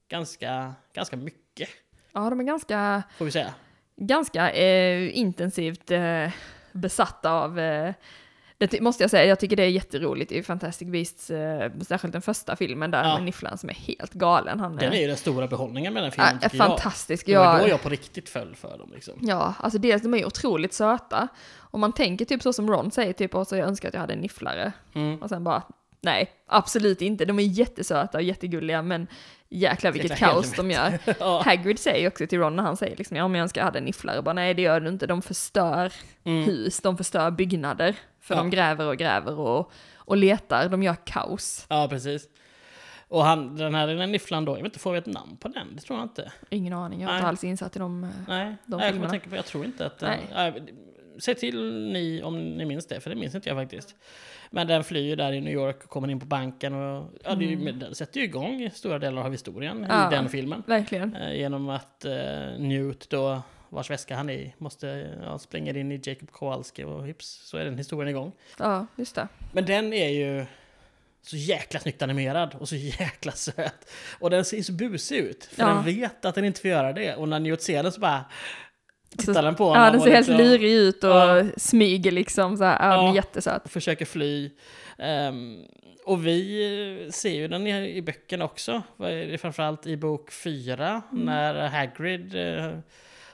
Ganska, ganska mycket, ja de är ganska, får vi säga. ganska eh, intensivt eh, besatta av eh, det måste jag säga, jag tycker det är jätteroligt i Fantastic Beasts, eh, särskilt den första filmen där Ja. med Nifflan som är helt galen. Han Den är ju den stora behållningen med den filmen, är tycker jag. fantastisk. Det var Jag, då jag på riktigt föll för dem liksom. Ja, alltså dels de är ju otroligt söta. Och man tänker typ så som Ron säger, typ, och så jag önskar att jag hade en nifflare. Mm. Och sen bara, nej, absolut inte. De är jättesöta och jättegulliga, men jäklar vilket Jäkla kaos de gör. [laughs] ja. Hagrid säger också till Ron när han säger liksom, ja men jag önskar jag hade en nifflare. Bara, nej det gör du inte, de förstör Mm. hus, de förstör byggnader. För Ja. de gräver och gräver och, och letar, de gör kaos. ja, precis. Och han, den här lilla nifflan då, jag vet inte, får vi ett namn på den? Det tror jag inte. Ingen aning, jag är inte alls insatt i dem. eh, Nej, De Nej jag filmerna. tänka på, jag tror inte att... Nej. Nej. Säg till ni om ni minns det, för det minns inte jag faktiskt. Men den flyr där i New York och kommer in på banken och ja, det men den sätter ju igång stora delar av historien Mm. Ja. i den filmen. Verkligen. Eh, genom att eh, Newt då, vars väska han är i, måste, ja, springer in i Jacob Kowalski och hips, så är den historien igång. Ja, just det. Men den är ju så jäkla snyggt animerad och så jäkla söt. Och den ser så busig ut, för Ja. den vet att den inte får göra det. Och när Newt ser den så bara tittar den på Ja, honom den och ser helt liksom lurig ut och Ja. smyger liksom så här. Ja, den är Ja. jättesöt. försöker fly. Ehm, och vi ser ju den i, i böckerna också. Vad Framförallt i bok fyra Mm. när Hagrid eh,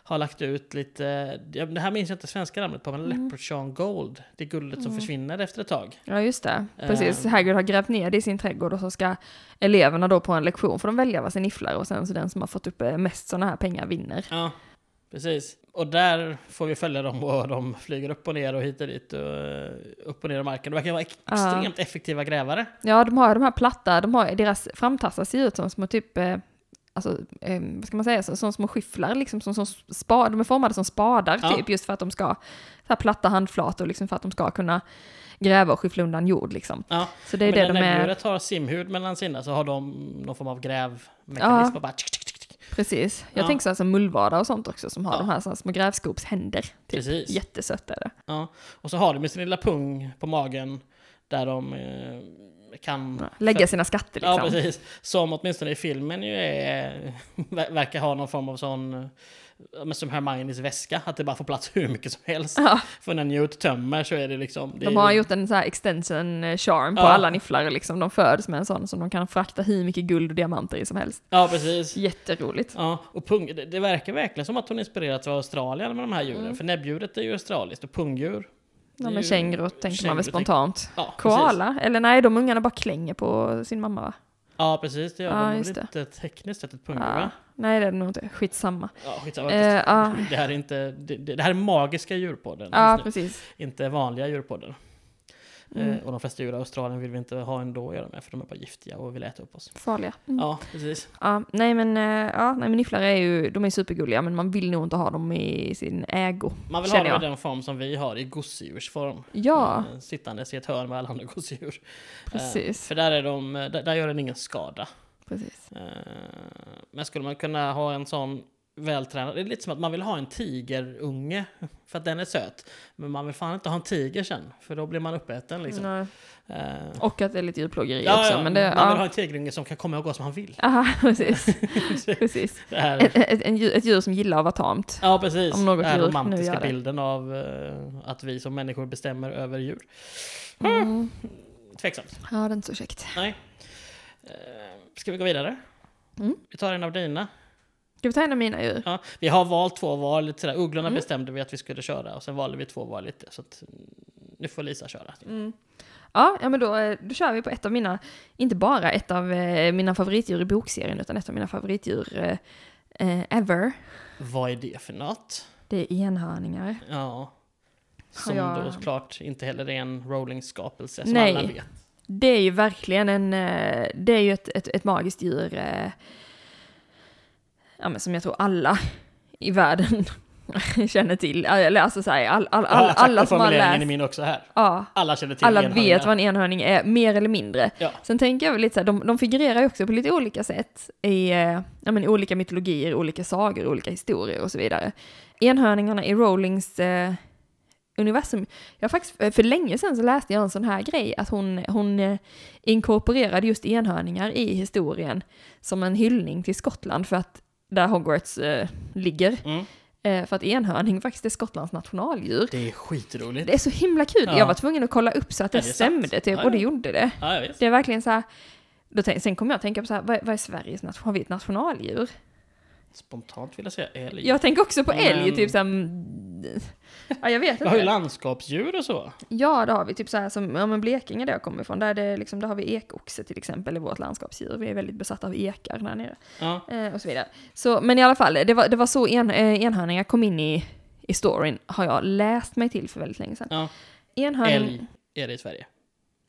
har lagt ut lite, ja, det här minns jag inte svenska namnet på, men Mm. Leprechaun Gold. Det är guldet som försvinner efter ett tag. Ja, just det. Precis. Ehm. Hagrid har grävt ner det i sin trädgård och så ska eleverna då på en lektion får de välja varsin nifflare och sen så den som har fått upp eh, mest sådana här pengar vinner. Ja, precis. Och där får vi följa dem och de flyger upp och ner och hit och dit och eh, upp och ner i marken. De verkar vara extremt effektiva grävare. Ja, de har de här platta, de har, deras framtassar ser ut som små typ, eh, alltså, eh, vad ska man säga, som små skyfflar liksom, som, som spa, de är formade som spadar Ja. typ, just för att de ska, så platta handflator liksom för att de ska kunna gräva och skyffla undan jord liksom. Ja, Så det är men det när de är, näbbdjuret har simhud mellan sina så har de någon form av grävmekanism Ja. och bara tsk, tsk. Precis. Jag Ja. tänker så här som mullvadar och sånt också som har Ja. de här, så här små grävskopshänder. Typ. Precis. Jättesöta är det. Ja. Och så har de med sin lilla pung på magen där de eh, kan... Lägga sina skatter liksom. Ja, precis. Som åtminstone i filmen ju är, ver- [laughs] verkar ha någon form av sån... men Som Hermiones väska, att det bara får plats hur mycket som helst. Ja, För när Newt tömmer så är det liksom... Det de har ju- gjort en så här extension eh, charm på Ja. alla nifflare liksom. De föds med en sån som de kan frakta hur mycket guld och diamanter i som helst. Ja, precis. Jätteroligt. Ja, och pung, det, det verkar verkligen som att hon inspirerats av Australien med de här djuren. Mm. För näbbdjuret är ju australiskt och pungdjur. Ja men ju- känguru tänker man känguru väl tänker- spontant. Ja, precis. Koala? Eller nej, de ungarna bara klänger på sin mamma va? Ja, precis. Det gör Ja, de. Det väl inte tekniskt sett ett pungdjur, Ja. va? Nej det är det nog inte. Skitsamma. Ja, skitsamma. Eh, ja. Det här är inte... Det, det här är magiska djurpodden. Ja, precis. Inte vanliga djurpodden. Mm. Eh, och de flesta djur i Australien vill vi inte ha ändå att göra med, för de är bara giftiga och vill äta upp oss. Farliga. Mm. Ja, precis. Ja, nej men, eh, ja, nej men nifflare är ju, de är supergulliga men man vill nog inte ha dem i sin ägo. Man vill ha dem i den form som vi har, i gosedjursform. Ja, Eh, Sittandes i ett hörn med alla andra gosedjur. Precis. För där, är de, där, där gör den ingen skada. Precis. Eh, Men skulle man kunna ha en sån vältränad. Det är lite som att man vill ha en tigerunge för att den är söt. Men man vill fan inte ha en tiger sen, för då blir man uppäten liksom. Nej. Eh, Och att det är lite djurplågeri ja, också. ja, Men det, man vill ha ja. en tigerunge som kan komma och gå som han vill. [laughs] Aha, precis. [laughs] precis. Här, Ett, ett, djur, ett djur som gillar att vara tamt. ja, precis. Om något Den romantiska bilden av eh, att vi som människor bestämmer över djur. Mm. Tveksamt. Ja, det är inte så käckt. Nej. Eh, ska vi gå vidare? Mm. Vi tar en av dina. Ska vi ta en av mina djur? Ja, vi har valt två var lite sådär. Ugglorna Mm. bestämde vi att vi skulle köra och sen valde vi två var lite. Så att, mm, nu får Lisa köra. Mm. Ja, ja, men då, eh, då kör vi på ett av mina, inte bara ett av eh, mina favoritdjur i bokserien, utan ett av mina favoritdjur eh, eh, ever. Vad är det för något? Det är enhörningar. Ja. Som jag- då såklart inte heller är en rolling-skapelse som Nej. alla vet. Det är ju verkligen en, eh, det är ju ett, ett, ett magiskt djur, eh, ja men som jag tror alla i världen [laughs] känner till. Eller alltså så här, all, all, all, sagt alla som har läst, är min också här. ja, Alla känner till alla vet vad en enhörning är, mer eller mindre. Ja. Sen tänker jag väl lite så här, de, de figurerar ju också på lite olika sätt i, eh, ja, men, olika mytologier, olika sagor, olika historier och så vidare. Enhörningarna i Rowlings eh, universum, jag faktiskt, eh, för länge sedan så läste jag en sån här grej, att hon, hon eh, inkorporerade just enhörningar i historien som en hyllning till Skottland för att där Hogwarts eh, ligger. Mm. Eh, för att enhörning faktiskt är Skottlands nationaldjur. Det är skitroligt. Det är så himla kul. Ja. Jag var tvungen att kolla upp så att det, Ja, det sant. stämde typ, Ja, och det gjorde det. Det är verkligen så här, då sen kommer jag att tänka på så här, vad, vad är Sveriges nation, har vi ett nationaldjur? Spontant vill jag säga älg. Jag tänker också på älg, Men- typ så här, mm, ja jag vet [laughs] Vi har ju inte. landskapsdjur och så. Ja det har vi, typ så här som, ja men Blekinge där jag kommer ifrån, där, det, liksom, där har vi ekoxe till exempel i vårt landskapsdjur. Vi är väldigt besatta av ekar där nere. Ja. Eh, och så vidare. Så, men i alla fall, det var, det var så en, eh, enhörningar kom in i, i storyn, har jag läst mig till för väldigt länge sedan. ja. Enhörning, Älg är det i Sverige.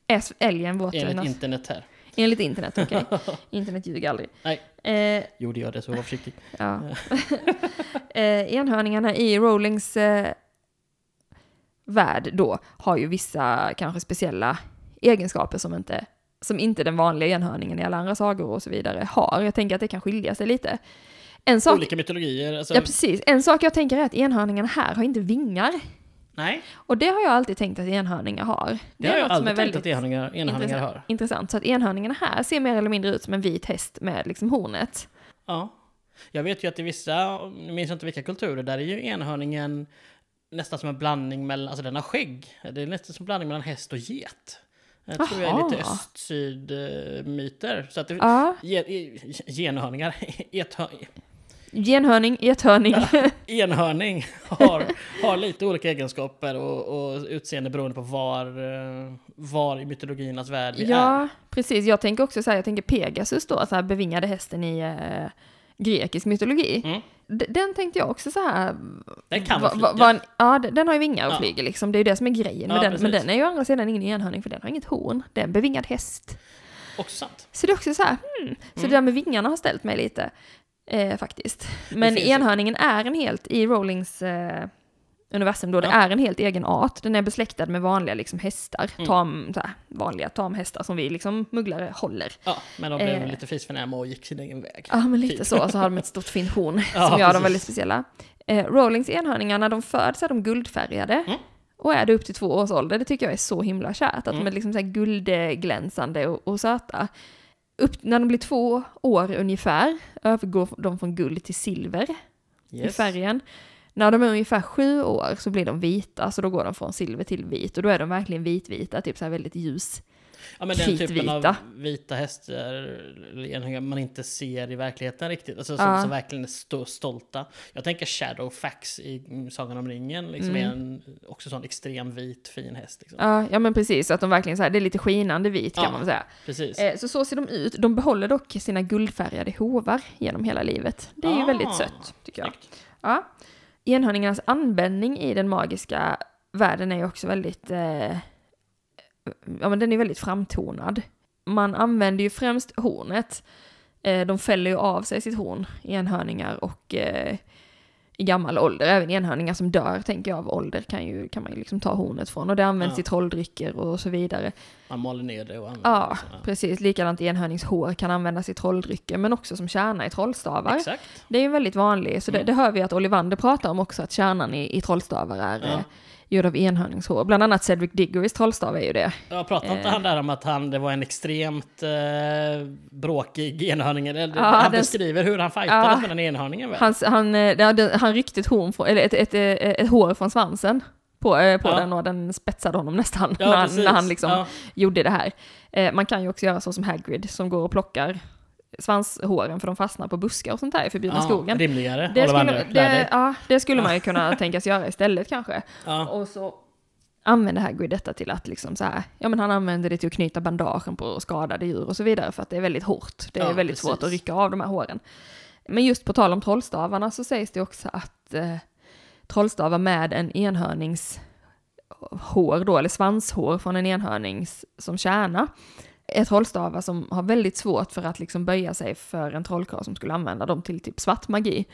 är älgen vårt Enligt internet här. Enligt internet, okej. [laughs] internet ljuger aldrig. Nej. Eh, Jo, det gör det, så var försiktig. ja. [laughs] eh, enhörningarna i Rowlings eh, värld då har ju vissa kanske speciella egenskaper som inte, som inte den vanliga enhörningen i alla andra sagor och så vidare har. Jag tänker att det kan skilja sig lite. En sak, Olika mytologier. Alltså, ja, precis. En sak jag tänker är att enhörningarna här har inte vingar. Nej, Och det har jag alltid tänkt att enhörningar har. det, har jag aldrig tänkt att enhörningar, enhörningar intressant. har. intressant. Så att enhörningarna här ser mer eller mindre ut som en vit häst med liksom hornet. Ja. Jag vet ju att i vissa, nu minns jag inte vilka kulturer, där är ju enhörningen nästan som en blandning mellan, alltså den har skägg. Det är nästan som en blandning mellan häst och get. Jag tror jag är lite öst-syd-myter. Så att det, Ja, ge, genhörningar, [laughs] ethör, genhörning, gethörning. [laughs] enhörning har, har lite olika egenskaper och, och utseende beroende på var, eh, var i mytologiernas värld vi är. Ja, precis. Jag tänker också så här, jag tänker Pegasus då, så här bevingade hästen i eh, grekisk mytologi. Mm. Den tänkte jag också så här... Den kan va- flyga? va- ja, den har ju vingar och Ja. flyger liksom. Det är ju det som är grejen med Ja, den. Men den är ju å andra sidan ingen enhörning för den har inget horn. Det är en bevingad häst. Också sant. Så det är också så här, hmm. Så Mm. det där med vingarna har ställt mig lite, eh, faktiskt. Men enhörningen är en helt, i Rowlings eh, universum då, det Ja. är en helt egen art. Den är besläktad med vanliga liksom hästar, Mm. tam, så här, vanliga tamhästar som vi liksom mugglare håller. Ja, men de blev Eh. lite fisförnäma och gick sin egen väg. Ja, men lite Typ. så. Så har de ett stort fint horn [laughs] Ja, som gör dem väldigt speciella. Eh, Rowlings enhörningar, när de föds är de guldfärgade. Mm. Och är det upp till två års ålder, det tycker jag är så himla kärt. Att Mm. de är liksom så guldglänsande och, och söta. Upp, när de blir två år ungefär övergår de från guld till silver i Yes. färgen. När de är ungefär sju år så blir de vita, så då går de från silver till vit. Och då är de verkligen vitvita, typ så här väldigt ljus. Ja, men den typen av vita hästar man inte ser i verkligheten riktigt. Alltså, Ja. som, som verkligen är stå, stolta. Jag tänker Shadowfax i Sagan om ringen. Liksom Mm. är en också sån extrem vit fin häst. Liksom. Ja, ja men precis, att de verkligen så här, det är lite skinande vit kan Ja. man säga. Precis. Eh, så så ser de ut. De behåller dock sina guldfärgade hovar genom hela livet. Det är ju Ah, väldigt sött, tycker jag. Snyggt. Ja. Enhörningarnas användning i den magiska världen är ju också väldigt, eh, ja men den är väldigt framtonad. Man använder ju främst hornet. Eh, de fäller ju av sig sitt horn, enhörningar, och eh, i gammal ålder. Även enhörningar som dör, tänker jag, av ålder kan, ju, kan man ju liksom ta hornet från. Och det används Ja. i trolldrycker och så vidare. Man maler ner det och använder Ja, det. ja. precis. Likadant enhörningshår kan användas i trolldrycker, men också som kärna i trollstavar. Exakt. Det är ju väldigt vanligt, så det, Mm. det hör vi att Ollivander pratar om också, att kärnan i, i trollstavar är Ja. Eh, gjord av enhörningshår. Bland annat Cedric Diggory's trollstav är ju det. Jag pratade inte Eh. han där om att han, det var en extremt eh, bråkig enhörning? Eller, Ja, han den- beskriver hur han fightades Ja. med den enhörningen väl? Hans, han, eh, det hade- han ryckte ett, horn från, eller ett, ett, ett, ett hår från svansen på, eh, på Ja. den och den spetsade honom nästan Ja, när, han, när han liksom Ja. gjorde det här. Eh, man kan ju också göra så som Hagrid som går och plockar svanshåren för de fastnar på buskar och sånt där i förbjudna Ja, skogen. Rimligare. Det skulle, det, ja, det skulle man ju kunna [laughs] tänkas göra istället kanske. Ja. Och så använder Hagrid detta till att liksom så här, ja men han använder det till att knyta bandagen på skadade djur och så vidare för att det är väldigt hårt. Det är Ja, väldigt precis. svårt att rycka av de här håren. Men just på tal om trollstavarna så sägs det också att eh, trollstavar med en enhörnings hår då, eller svanshår från en enhörnings som kärna, är trollstavar som har väldigt svårt för att liksom böja sig för en trollkarl som skulle använda dem till typ svart magi.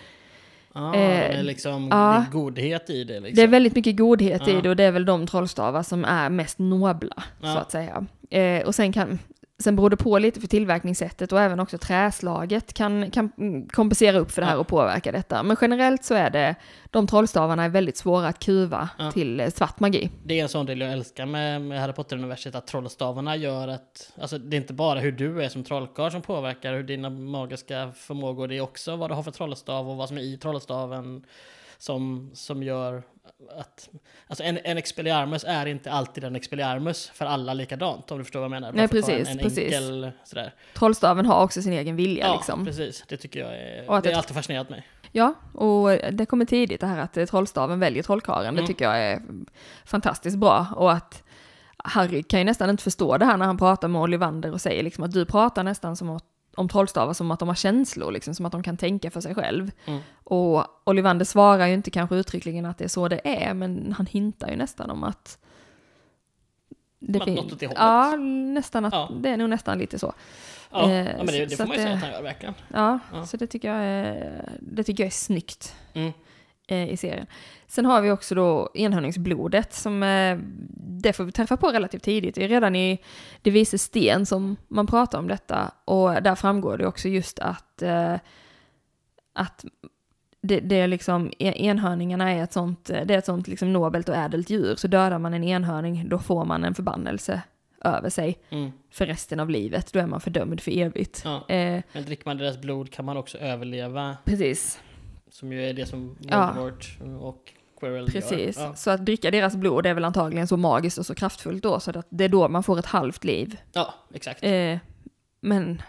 Ja, Eh, det är liksom ja. det är godhet i det. Liksom. Det är väldigt mycket godhet Ja. i det och det är väl de trollstavar som är mest nobla, så att säga. Eh, och sen kan, sen beror det på lite för tillverkningssättet och även också träslaget kan, kan kompensera upp för det här Ja. och påverka detta. Men generellt så är det, de trollstavarna är väldigt svåra att kuva Ja. till eh, svart magi. Det är en sån del jag älskar med, med Harry Potter-universet, att trollstavarna gör att... Alltså det är inte bara hur du är som trollkarl som påverkar hur dina magiska förmågor, det är också vad du har för trollstav och vad som är i trollstaven som, som gör att... Alltså en, en Expelliarmus är inte alltid en Expelliarmus för alla likadant, om du förstår vad jag menar. Nej, precis, en, en precis. enkel sådär. Trollstaven har också sin egen vilja Ja, liksom. precis. Det tycker jag är... Och att det har alltid fascinerat mig. Ja, och det kommer tidigt det här att eh, trollstaven väljer trollkarlen. Mm. Det tycker jag är fantastiskt bra. Och att Harry kan ju nästan inte förstå det här när han pratar med Ollivander och säger liksom att du pratar nästan som att, om trollstavar som att de har känslor, liksom, som att de kan tänka för sig själv. Mm. Och Ollivander svarar ju inte kanske uttryckligen att det är så det är, men han hintar ju nästan om att det Att fin- något åt det hållet. Ja, nästan att Ja. det är nog nästan lite så. Ja, Eh, ja men det, det får man ju säga att han gör verkligen. Ja, Ja. så det tycker jag är, det tycker jag är snyggt Mm. eh, i serien. Sen har vi också då enhörningsblodet som eh, det får vi träffa på relativt tidigt. Det är redan i Det vises sten som man pratar om detta och där framgår det också just att, eh, att det, det är liksom, en- enhörningarna är ett sånt, det är ett sånt liksom nobelt och ädelt djur, så dödar man en enhörning då får man en förbannelse över sig Mm. för resten av livet. Då är man fördömd för evigt. Ja. Eh, Men dricker man deras blod kan man också överleva, precis. som ju är det som Ja. Voldemort och Quirrell Precis. Ja. så att dricka deras blod är väl antagligen så magiskt och så kraftfullt då, så att det är då man får ett halvt liv. ja, exakt. Eh, men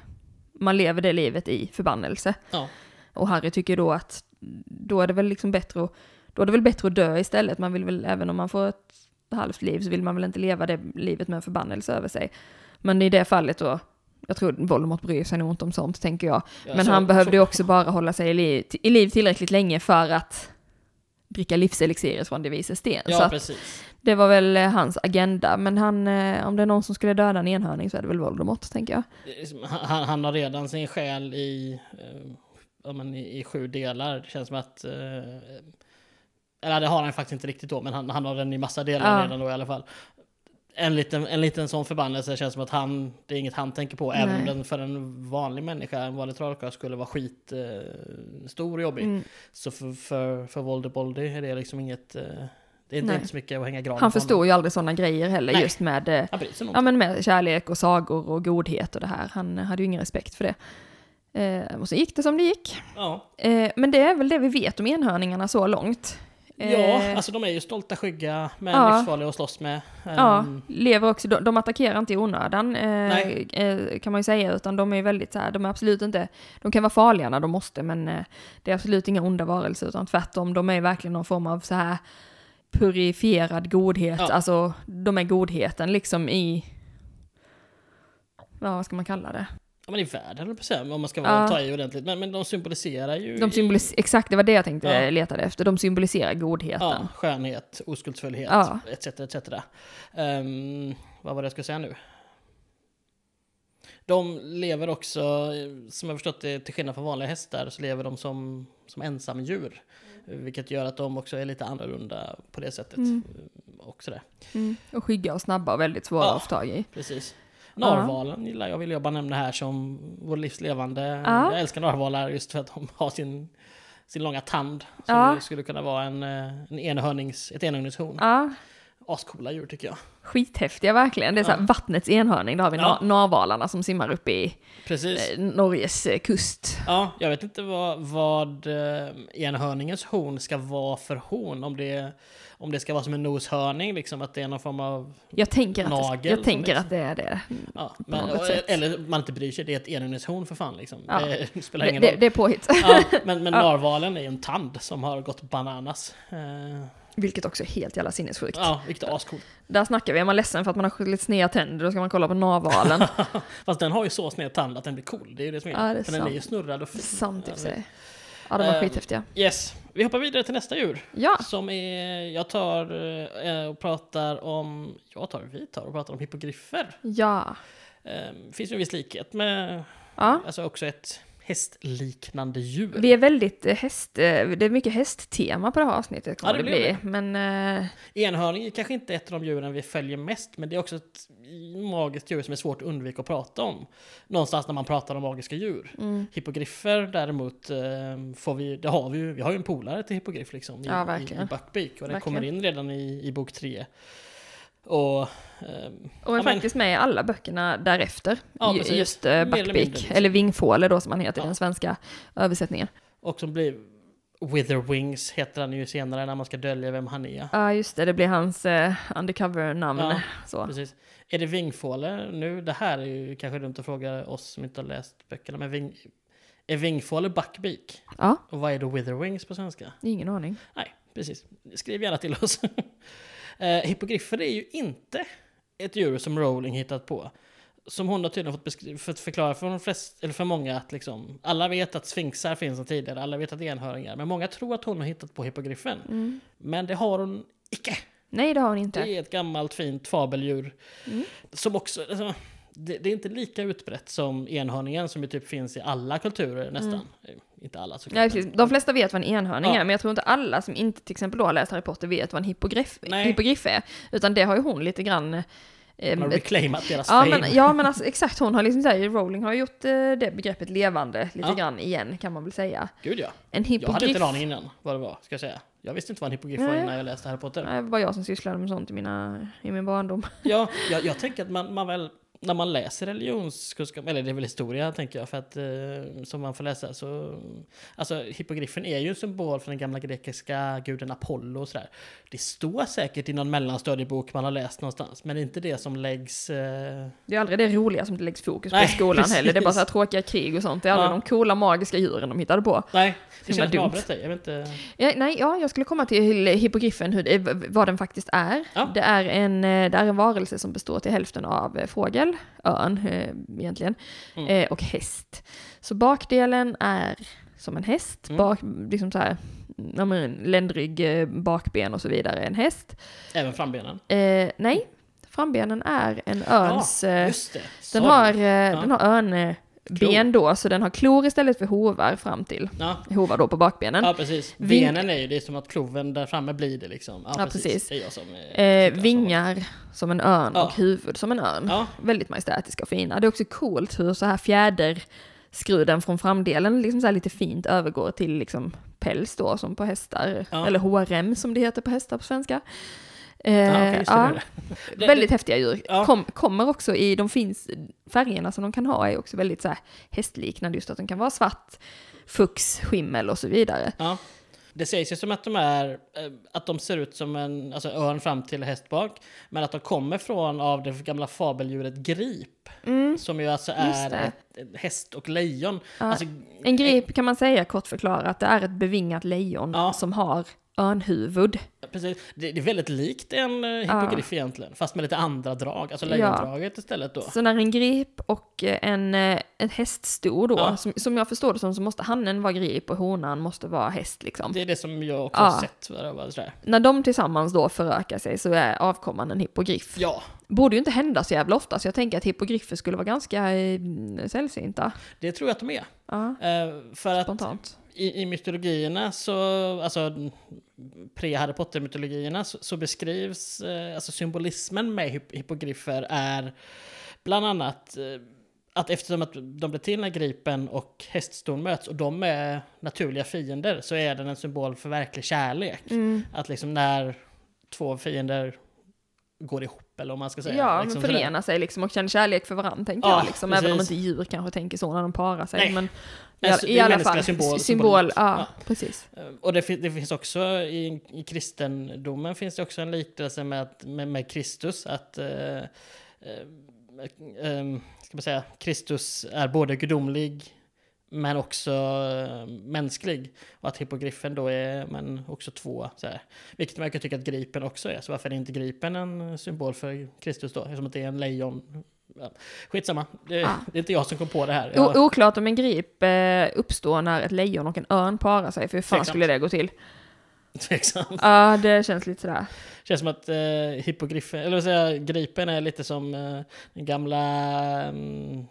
man lever det livet i förbannelse. Ja. Och Harry tycker då att då är det väl liksom bättre att, då är det väl bättre att dö istället. Man vill väl, även om man får ett halvt liv, så vill man väl inte leva det livet med en förbannelse över sig. Men i det fallet då, jag tror Voldemort bryr sig nog inte om sånt, tänker jag. Ja, Men så- han behövde ju också bara hålla sig i liv, i liv tillräckligt länge för att dricka livselixiret från det vises sten. så Ja, att precis. det var väl eh, hans agenda. Men han, eh, om det är någon som skulle döda en enhörning så är det väl Voldemort, tänker jag. Han, han har redan sin själ i, eh, men i, i sju delar. Det känns som att... Eh, eller det har han faktiskt inte riktigt då, men han, han har den i massa delar Ja. redan då i alla fall. En liten, en liten sån förbannelse känns som att han, det är inget han tänker på, även om Nej. den för en vanlig människa, en vanlig trollkarl, skulle vara skit eh, och jobbig. Mm. Så för, för, för Voldeboldy är det liksom inget... eh, Det är inte, Nej. inte så mycket att hänga gran Han på förstod ju aldrig sådana grejer heller, Nej. just med, eh, ja, men med kärlek och sagor och godhet och det här. Han hade ju ingen respekt för det. Eh, och så gick det som det gick. Ja, Eh, men det är väl det vi vet om enhörningarna så långt. Eh, ja, alltså de är ju stolta, skygga, men Ja. livsfarliga att slåss med. Ja, Ehm, lever också, de, de attackerar inte i onödan eh, Nej. eh, kan man ju säga, utan de är väldigt så här, de är absolut inte, de kan vara farliga när de måste, men eh, det är absolut inga onda varelser, utan tvärtom, de är verkligen någon form av så här purifierad godhet, Ja. alltså de är godheten liksom i, ja vad ska man kalla det? Ja men i världen höll på säga, om man ska Ja. ta i ordentligt. Men, men de symboliserar ju... De symboliserar, exakt det var det jag tänkte Ja. letade efter, de symboliserar godheten. Ja, skönhet, oskuldsfullhet, Ja. etc. etc. Ehm, vad var det jag skulle säga nu? De lever också, som jag förstått det, till skillnad från vanliga hästar, så lever de som, som ensamdjur. Vilket gör att de också är lite annorlunda på det sättet. Mm. Och sådär. Mm. Och skygga och snabba och väldigt svåra Ja. att få tag i. Precis. Narvalen gillar jag, vill jag bara nämna här som vår livslevande. Ja. Jag älskar narvalar just för att de har sin, sin långa tand. Som Ja. skulle kunna vara en, eh, en enhörnings, ett enhörningshorn. Ascoola djur tycker jag. skithäftiga verkligen. Det är så här Ja. vattnets enhörning. Där har vi Ja. na- narvalarna som simmar upp i Precis. eh, Norges eh, kust. Ja, jag vet inte vad, vad eh, enhörningens horn ska vara för horn. Om det, om det ska vara som en noshörning, liksom att det är någon form av... Jag tänker, att, det, Nagel jag tänker liksom- att det är det. Ja, men, något sätt. eller man inte bryr sig, det är ett enhörningshorn för fan liksom. Ja. Det [laughs] spelar Det, ingen det, roll. det är påhitt. Ja, men men [laughs] narvalen är ju en tand som har gått bananas. Vilket också är helt jävla sinnessjukt. ja, vilket är ascoolt. Där snackar vi, är man ledsen för att man har lite sneda tänder, då ska man kolla på narvalen. [laughs] Fast den har ju så sned tand att den blir cool. Det är ju det som är. Ja, det är för den är sant. ju snurrad och fin. Sant i och för sig. Ja, de var Eh, skithäftiga. Yes, vi hoppar vidare till nästa djur. Ja, Som är, jag tar eh, och pratar om, jag tar, vi tar och pratar om hippogriffer. ja. Eh, finns ju en viss likhet med, ja. alltså också ett hästliknande djur. Vi är väldigt eh, häst, eh, det är mycket hästtema på det här avsnittet Ja, det det bli. Men eh, Enhörning är kanske inte ett av de djuren vi följer mest, men det är också ett magiskt djur som är svårt att undvika att prata om. Någonstans när man pratar om magiska djur. mm, Hippogriffer däremot eh, får vi, det har vi ju, vi har ju en polare till hippogriff liksom. I, Ja, i, i Buckbeak och den Verkligen. kommer in redan i, i bok tre. Och... ehm, och är ja, men- faktiskt med i alla böckerna därefter. Ja, Ju-. Just uh, Mer eller Vingfåle då som han heter i den svenska översättningen. Och som blir Witherwings heter han ju senare när man ska dölja vem han är. Ja, just det, det blir hans uh, undercover-namn. Ja, så. Precis. Är det Vingfåle nu? Det här är ju kanske dumt att fråga oss som inte har läst böckerna, men ving, är Vingfåle Buckbeak? Ja, Och vad är då Witherwings på svenska? ingen aning. Nej, precis. Skriv gärna till oss. [laughs] eh, hippogriffer är ju inte ett djur som Rowling hittat på. Som hon har tydligen fått, fått förklara för, de flest, eller för många att liksom, alla vet att sfinxar finns sedan tidigare, alla vet att enhörningar, men många tror att hon har hittat på hippogriffen. Mm. Men det har hon icke. Nej, det har hon inte. Det är ett gammalt fint fabeldjur. Mm. Som också, alltså, det, det är inte lika utbrett som enhörningen som ju typ finns i alla kulturer nästan. Eh, Inte alla såklart. Ja, precis. De flesta vet vad en enhörning Ja. är, men jag tror inte alla som inte till exempel då har läst Harry Potter vet vad en hippogriff, hippogriff är. Utan det har ju hon lite grann... eh, Man har ett- reclaimat deras ja, fame. men, ja, men alltså, exakt. Hon har liksom säger Rowling har gjort eh, det begreppet levande lite Ja. grann igen, kan man väl säga. Gud ja. En Jag hade hippogriff... inte en aning innan vad det var, ska jag säga. Jag visste inte vad en hippogriff var innan jag läste Harry Potter. Nej, Det var jag som sysslade med sånt i, mina, i min barndom. Ja, [laughs] jag, jag tänker att man, man väl, när man läser religionskunskap, eller det är väl historia tänker jag, för att eh, som man får läsa så, alltså hippogriffen är ju en symbol för den gamla grekiska guden Apollo och sådär. Det står säkert i någon mellanstadiebok man har läst någonstans, men det är inte det som läggs... Eh, Det är aldrig det roliga som det läggs fokus på Nej, i skolan heller. Det är bara precis. så här tråkiga krig och sånt. Det är aldrig Ja. de coola magiska djuren de hittade på. nej, det känns dumt. dig. Jag vet inte... Ja, nej, ja, jag skulle komma till hippogriffen, hur det, vad den faktiskt är. Ja. Det, är en, eh, det är en varelse som består till hälften av eh, fågel, örn eh, egentligen, Mm. eh, och häst. Så bakdelen är som en häst, Mm. bak, liksom så här, ja, men, ländrygg, eh, bakben och så vidare, en häst. Även frambenen. Eh, nej, frambenen är en örns... Ja, eh, det. den, har, eh, den har örnben Klor. då, så den har klor istället för hovar fram till. Ja, Hovar då på bakbenen. ja, precis. Benen är ju, det är som att kloven där framme blir det liksom. Ja, Ja, precis. precis. Som... eh, Eh, vingar som en örn Ja. och huvud som en örn. Ja, Väldigt majestätiska och fina. Det är också coolt hur så här fjäderskruden från framdelen liksom så lite fint övergår till liksom päls då som på hästar. Eller hårrem som det heter på hästar på svenska. Eh, just det, ja, det. det. det- [laughs] väldigt häftiga djur. Ja. Kom, kommer också i, de finns, färgerna som de kan ha är också väldigt så här hästliknande, just att de kan vara svart, fux, skimmel och så vidare. Ja. Det sägs ju som att de är, eh, att de ser ut som en alltså örn fram till häst bak. Men att de kommer från av det gamla fabeldjuret grip. Mm. Som ju alltså är ett, ett häst och lejon. Ja. Alltså, En grip kan man säga kort förklarat, det är ett bevingat lejon som har örnhuvud. Precis. Det, det är väldigt likt en eh, hippogriff egentligen. Fast med lite andra drag. Alltså Ja. lejondraget istället då. Så när en grip och eh, en, eh, en häst stod då, Ja. som, som jag förstår det som, så måste hannen vara grip och honan måste vara häst liksom. Det är det som jag också Ja. har sett. var Sådär. När de tillsammans då förökar sig så är avkomman en hippogriff. Ja, Borde ju inte hända så jävla ofta, så jag tänker att hippogriffer skulle vara ganska sällsynta. det tror jag att de är. Ja, Eh, för att spontant. I, i mytologierna så, alltså pre-Harry Potter-mytologierna så, så beskrivs, eh, alltså symbolismen med hyp hippogriffer är bland annat eh, att eftersom att de blir till när gripen och hästston möts och de är naturliga fiender så är den en symbol för verklig kärlek. Mm. Att liksom när två fiender går ihop eller om man ska säga. Ja, liksom men förena sig liksom och känna kärlek för varandra tänker Ja, jag. Liksom, även om inte djur kanske tänker så när de parar sig. Nej. Men i, Men i alla fall, symbol- symbol, ja, precis. Eh, Och det, det finns också i, i kristendomen finns det också en liknelse med, med, med Kristus. Att eh, eh, eh, ska man säga, Kristus är både gudomlig men också eh, mänsklig. Och att hippogriffen då är men också två. Så här. Vilket man kan tycka att gripen också är. Så varför är inte gripen en symbol för Kristus då? Eftersom att det är en lejon. Ja. Skitsamma, det, Ah. det är inte jag som kom på det här. O- Jag, oklart om en grip eh, uppstår när ett lejon och en örn parar sig, för hur fan Tveksamt. skulle det gå till? [laughs] tveksamt. Ja, det känns lite sådär. Känns som att eh, hippogriffen, eller vad säger gripen är lite som eh, den gamla mm,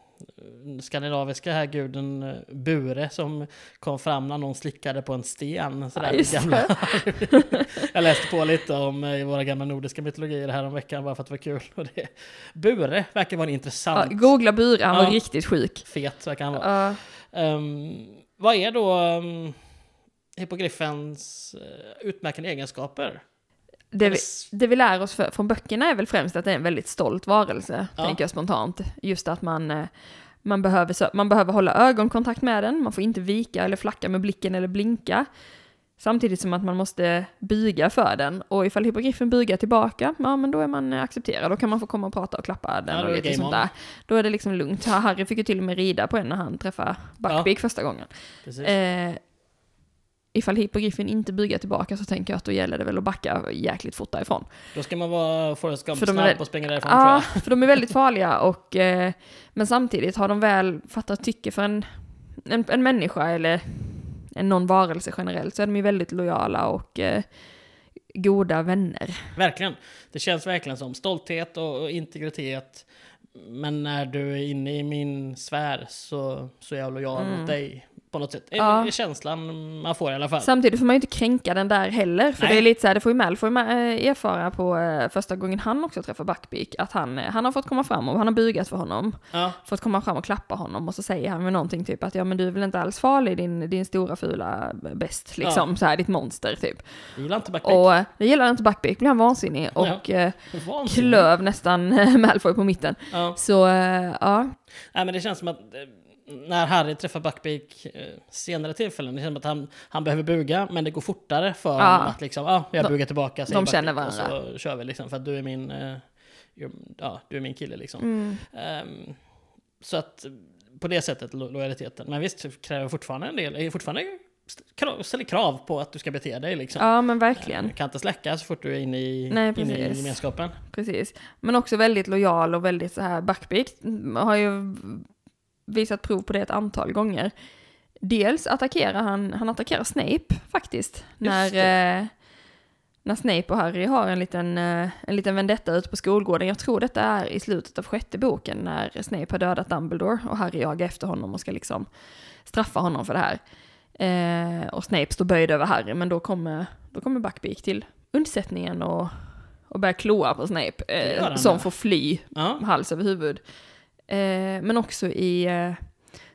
skandinaviska här guden eh, Bure som kom fram när någon slickade på en sten. Sådär, Ja, gamla. [laughs] jag läste på lite om eh, i våra gamla nordiska mytologier här om veckan bara för att det var kul. [laughs] Och det, Bure verkar vara en Ja, intressant, googla Bure, han var Ja. riktigt sjuk. fet verkar han vara. Ja, Ehm, vad är då um, hippogriffens uh, utmärkande egenskaper? det, vi, det vi lär oss för, från böckerna är väl främst att det är en väldigt stolt varelse, Ja. tänker jag spontant. Just att man, man, behöver, man behöver hålla ögonkontakt med den, man får inte vika eller flacka med blicken eller blinka. Samtidigt som att man måste buga för den. Och ifall hippogriffen bugar tillbaka, ja men då är man eh, accepterad. Då kan man få komma och prata och klappa den Ja, och lite sånt on. där. Då är det liksom lugnt. Ja, [laughs] Harry fick ju till och med rida på en när han träffade Buckbeak första gången. Eh, ifall hippogriffen inte bugar tillbaka så tänker jag att då gäller det väl att backa jäkligt fort därifrån. Då ska man vara Forrest Gump snabb väl- och springa därifrån Ja, tror för de är väldigt farliga och eh, men samtidigt har de väl fattat tycke för en, en, en människa eller en någon varelse generellt så är de ju väldigt lojala och eh, goda vänner. jag. Verkligen. Det känns verkligen som stolthet och, och integritet. Men när du är inne i min sfär så, så är jag lojal Mm. mot dig på något sätt. Det Ja. är känslan man får i alla fall. Samtidigt får man ju inte kränka den där heller, för Nej. det är lite så här, det får ju Malfoy med, eh, erfara på eh, första gången han också träffar Buckbeak, att han, eh, han har fått komma fram och han har bugat för honom, Ja, fått komma fram och klappa honom och så säger han med någonting typ att ja men du är väl inte alls farlig din, din stora fula bäst liksom, så här ditt monster typ. jag gillar inte backpick. Och det gillade inte Buckbeak, blev han vansinnig och eh, Vansinnigt. klöv nästan [laughs] Malfoy på mitten. Ja. Så ja, Nej, men det känns som att när Harry träffar Buckbeak eh, senare tillfällen, det känns som att han, han behöver buga, men det går fortare för Ja. att liksom, ja, jag De- bugar tillbaka, de känner Buckbeak, och så kör vi liksom, för att du är min, eh, ju- ja, du är min kille liksom. mm, Ehm, så att eh, på det sättet lo- lojaliteten. Men visst, kräver fortfarande en del, är fortfarande krav, ställer krav på att du ska bete dig liksom. ja men verkligen. Eh, Kan inte släcka så fort du är inne i, Nej, inne i gemenskapen. Precis. Men också väldigt lojal och väldigt så här Buckbeak har ju visat prov på det ett antal gånger. Dels attackerar han, han attackerar Snape faktiskt. När, eh, när Snape och Harry har en liten, eh, en liten vendetta ute på skolgården. Jag tror detta är i slutet av sjätte boken när Snape har dödat Dumbledore och Harry jagar efter honom och ska liksom straffa honom för det här. Eh, och Snape står böjd över Harry, men då kommer, då kommer Buckbeak till undsättningen och, och börjar kloa på Snape, eh, som får fly Ja, hals över huvud. Eh, men också i eh,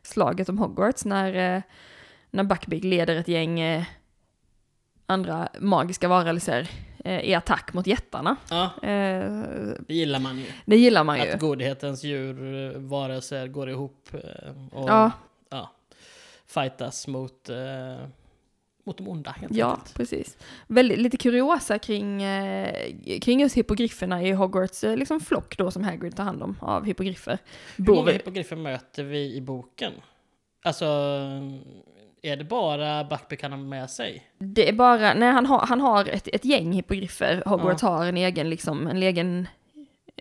slaget om Hogwarts när, eh, när Buckbeak leder ett gäng eh, andra magiska varelser eh, i attack mot jättarna. ja, det gillar man ju. det gillar man ju. Att godhetens djur, varelser, går ihop och Ja, ja, fightas mot, mot de onda helt ja, enkelt. precis. Väldigt, lite kuriosa kring, eh, kring just hippogrifferna i Hogwarts eh, liksom flock då som Hagrid tar hand om av hippogriffer. Hur många hippogriffer möter vi i boken? Alltså, är det bara Buckbeak han har med sig? Det är bara, nej han har, han har ett, ett gäng hippogriffer. Hogwarts har en egen, liksom, en egen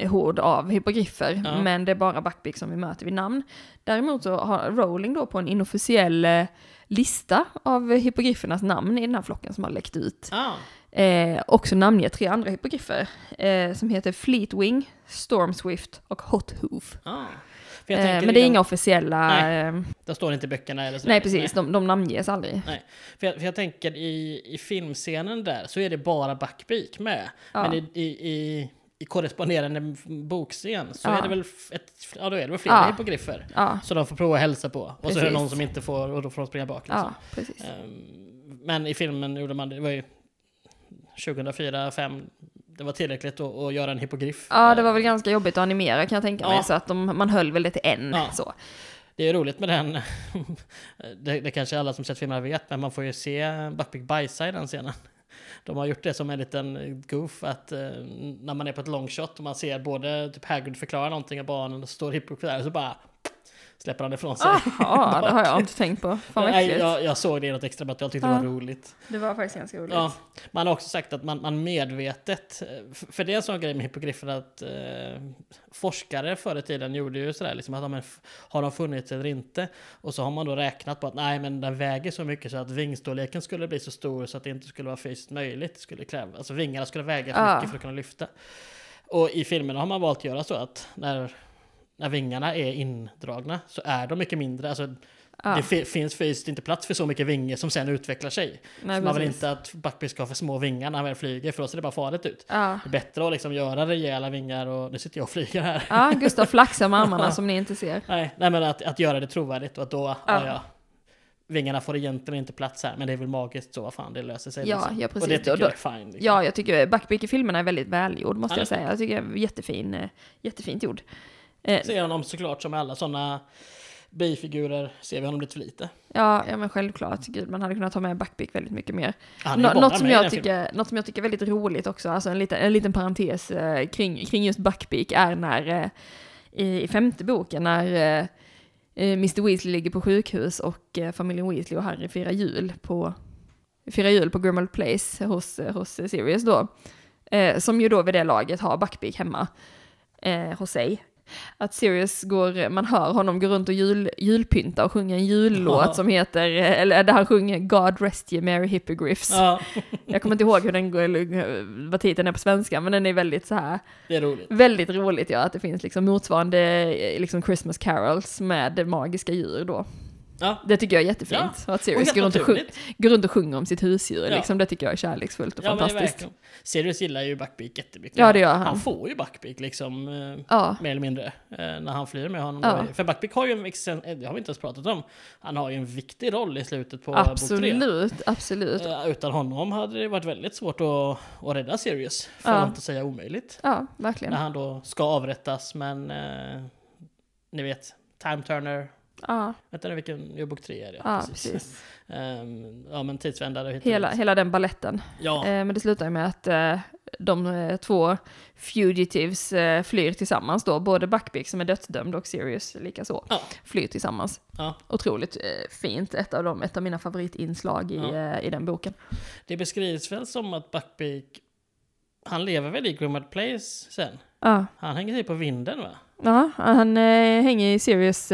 hord av hippogriffer. Ja. Men det är bara Buckbeak som vi möter vid namn. Däremot så har Rowling då på en inofficiell eh, lista av hippogriffernas namn i den här flocken som har läckt ut. Ah, Eh, också namngett tre andra hippogriffer. Eh, som heter Fleetwing, Stormswift och Hot Hoof. ah. Eh, men det är de- inga officiella... Nej. eh, Det står inte i böckerna eller sådär. Nej, precis. De, de namnges aldrig. Nej. För, jag, för jag tänker i, i filmscenen där så är det bara Buckbeak med. Ja. Men i, i, i, i korresponderande bokscen så Ja. är det väl ett, ja, då är det väl flera Ja. hippogriffer. Ja, Så de får prova att hälsa på. Och så är det någon som inte får och då får de springa bak. Liksom. Ehm, Men i filmen gjorde man det, det var ju 2004, 2005 det var tillräckligt att, att göra en hippogriff. Ja, det var väl ganska jobbigt att animera kan jag tänka mig, så att de, man höll väl det till en. Så. Det är roligt med den. [laughs] det, det kanske alla som sett filmerna vet, men man får ju se Buckbeak bajsa i den scenen. De har gjort det som en liten goof att eh, när man är på ett longshot och man ser både typ Hagrid förklara någonting av barnen och står Hippogriff där så bara släpper han ifrån sig. Jaha, det har jag inte tänkt på. Fan Nej, jag, jag såg det i något extra material, tyckte det Ja. var roligt. Det var faktiskt ganska roligt. Ja, man har också sagt att man, man medvetet, för det är en sån grej med hippogriffer att eh, forskare förr i tiden gjorde ju sådär, liksom att men har de funnits eller inte? Och så har man då räknat på att nej men den väger så mycket så att vingstorleken skulle bli så stor så att det inte skulle vara fysiskt möjligt. Det skulle kräva, alltså vingarna skulle väga för Ja. mycket för att kunna lyfta. Och i filmerna har man valt att göra så att när, när vingarna är indragna så är de mycket mindre. Alltså, Ja. Det fi- finns fysiskt inte plats för så mycket vinge som sen utvecklar sig. Nej, man vill inte att Buckbeak ska ha för små vingar när han väl flyger, för då ser det bara farligt ut. Ja. Det är bättre att liksom göra rejäla vingar och nu sitter jag och flyger här. ja, Gustav flaxar med armarna [laughs] som ni inte ser. Nej, nej men att, att göra det trovärdigt och att då, ja. Ja. vingarna får egentligen inte plats här, men det är väl magiskt så, vad fan, det löser sig. Ja, liksom. ja, Och precis. det tycker Och då- jag är fine. Liksom. Ja, jag tycker Buckbeak i filmerna är väldigt välgjord, måste Ja, jag säga. Jag tycker det är jättefin, eh, jättefint gjord. Eh, Ser honom såklart som alla sådana bifigurer, ser vi honom lite för lite. Ja, ja men självklart. Gud, man hade kunnat ta med Buckbeak väldigt mycket mer. Nå- något, som jag filmen. tycker, något som jag tycker är väldigt roligt också, alltså en liten, en liten parentes eh, kring, kring just Buckbeak är när eh, i, i femte boken när eh, eh, Mr Weasley ligger på sjukhus och eh, familjen Weasley och Harry firar jul på, firar jul på Grimmauld Place hos, eh, hos Sirius då. Som ju då vid det laget har Buckbeak hemma hos sig. Att Sirius går, man hör honom gå runt och jul, julpynta och sjunga en jullåt Ja. som heter, eh, eller där han sjunger God rest you merry hippogriffs. Ja, Jag kommer inte ihåg hur den går, vad titeln är på svenska, men den är väldigt så här, det är roligt. väldigt roligt ja, att det finns liksom motsvarande eh, liksom Christmas carols med magiska djur då. Ja. Det tycker jag är jättefint. Ja. Att Sirius går runt och, sjung, naturligt. går runt och sjunger om sitt husdjur, Ja. liksom, det tycker jag är kärleksfullt och Ja, fantastiskt. Sirius gillar ju Buckbeak jättemycket. Ja, det gör han. Han får ju Buckbeak liksom, eh, Ja, mer eller mindre, eh, när han flyr med honom. Ja. För Buckbeak har ju en, eh, det har vi inte ens pratat om, han har ju en viktig roll i slutet på bok tre. absolut, absolut. Utan honom hade det varit väldigt svårt att, att rädda Sirius, för att inte säga omöjligt. Ja, verkligen. När han då ska avrättas, men eh, ni vet, Time Turner, Ja, vänta nu vilken, jo bok tre är det. ja precis. [laughs] Ehm, ja men tidsvändare Hela, hela den balletten. Ja, Eh, men det slutar ju med att eh, de eh, två fugitives flyr tillsammans då, både Buckbeak som är dödsdömd och Sirius likaså, Ja. flyr tillsammans. ja. Otroligt fint, ett av, dem, ett av mina favoritinslag i, Ja. i den boken. Det beskrivs väl som att Buckbeak, han lever väl i Grimmauld Place sen? Ja, Han hänger sig på vinden va? ja han hänger i Sirius,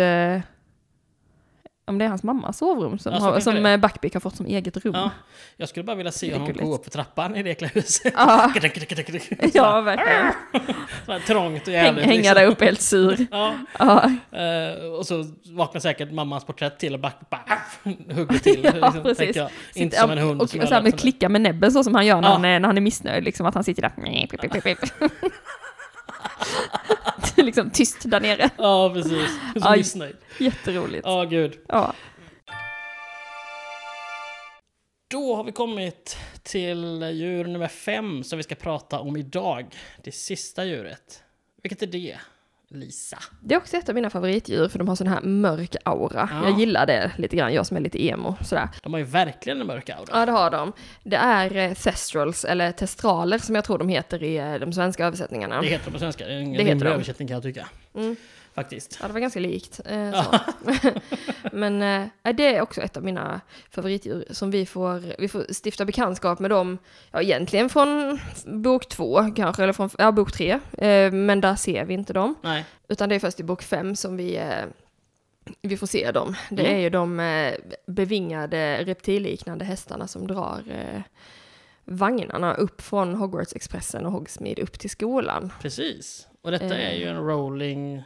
om det är hans mammas sovrum, som, Ja, har, som det. eh, Buckbeak har fått som eget rum. Ja. Jag skulle bara vilja se honom gå upp för trappan i det huset. [laughs] Ja, verkligen. Trångt och Häng, jävligt. hänga liksom. där uppe helt sur. Ja, Ja, eh, och så vaknar säkert mammans porträtt till och Buckbeak bara hugger till. [laughs] Ja, liksom, precis. jag. Inte Sitter- som en hund Och, som och så här med klicka med näbben så som han gör när, han, är, när han är missnöjd, liksom att han sitter där. [laughs] [laughs] Liksom tyst där nere. Ja, precis. Så missnöjd. Jätteroligt. Ja, gud. Ja. Då har vi kommit till djur nummer fem som vi ska prata om idag. Det sista djuret. Vilket är det, Lisa? Det är också ett av mina favoritdjur för de har sån här mörk aura. Ja. Jag gillar det lite grann, jag som är lite emo. Sådär. De har ju verkligen en mörk aura. Ja, det har de. Det är eh, thestrals, eller testraler som jag tror de heter i eh, de svenska översättningarna. Det heter de på svenska. Det är en Det rimlig översättning kan jag tycka. Mm. Faktiskt. Ja, det var ganska likt. Eh. [laughs] Men eh, det är också ett av mina favoritdjur som vi får, vi får stifta bekantskap med dem, ja egentligen från bok två kanske, eller från, ja bok tre, eh, men där ser vi inte dem. Nej. Utan det är först i bok fem som vi, eh, vi får se dem. Det Mm. är ju de eh, bevingade reptilliknande hästarna som drar eh, vagnarna upp från Hogwarts-expressen och Hogsmeade upp till skolan. Precis. Och detta är ju en rolling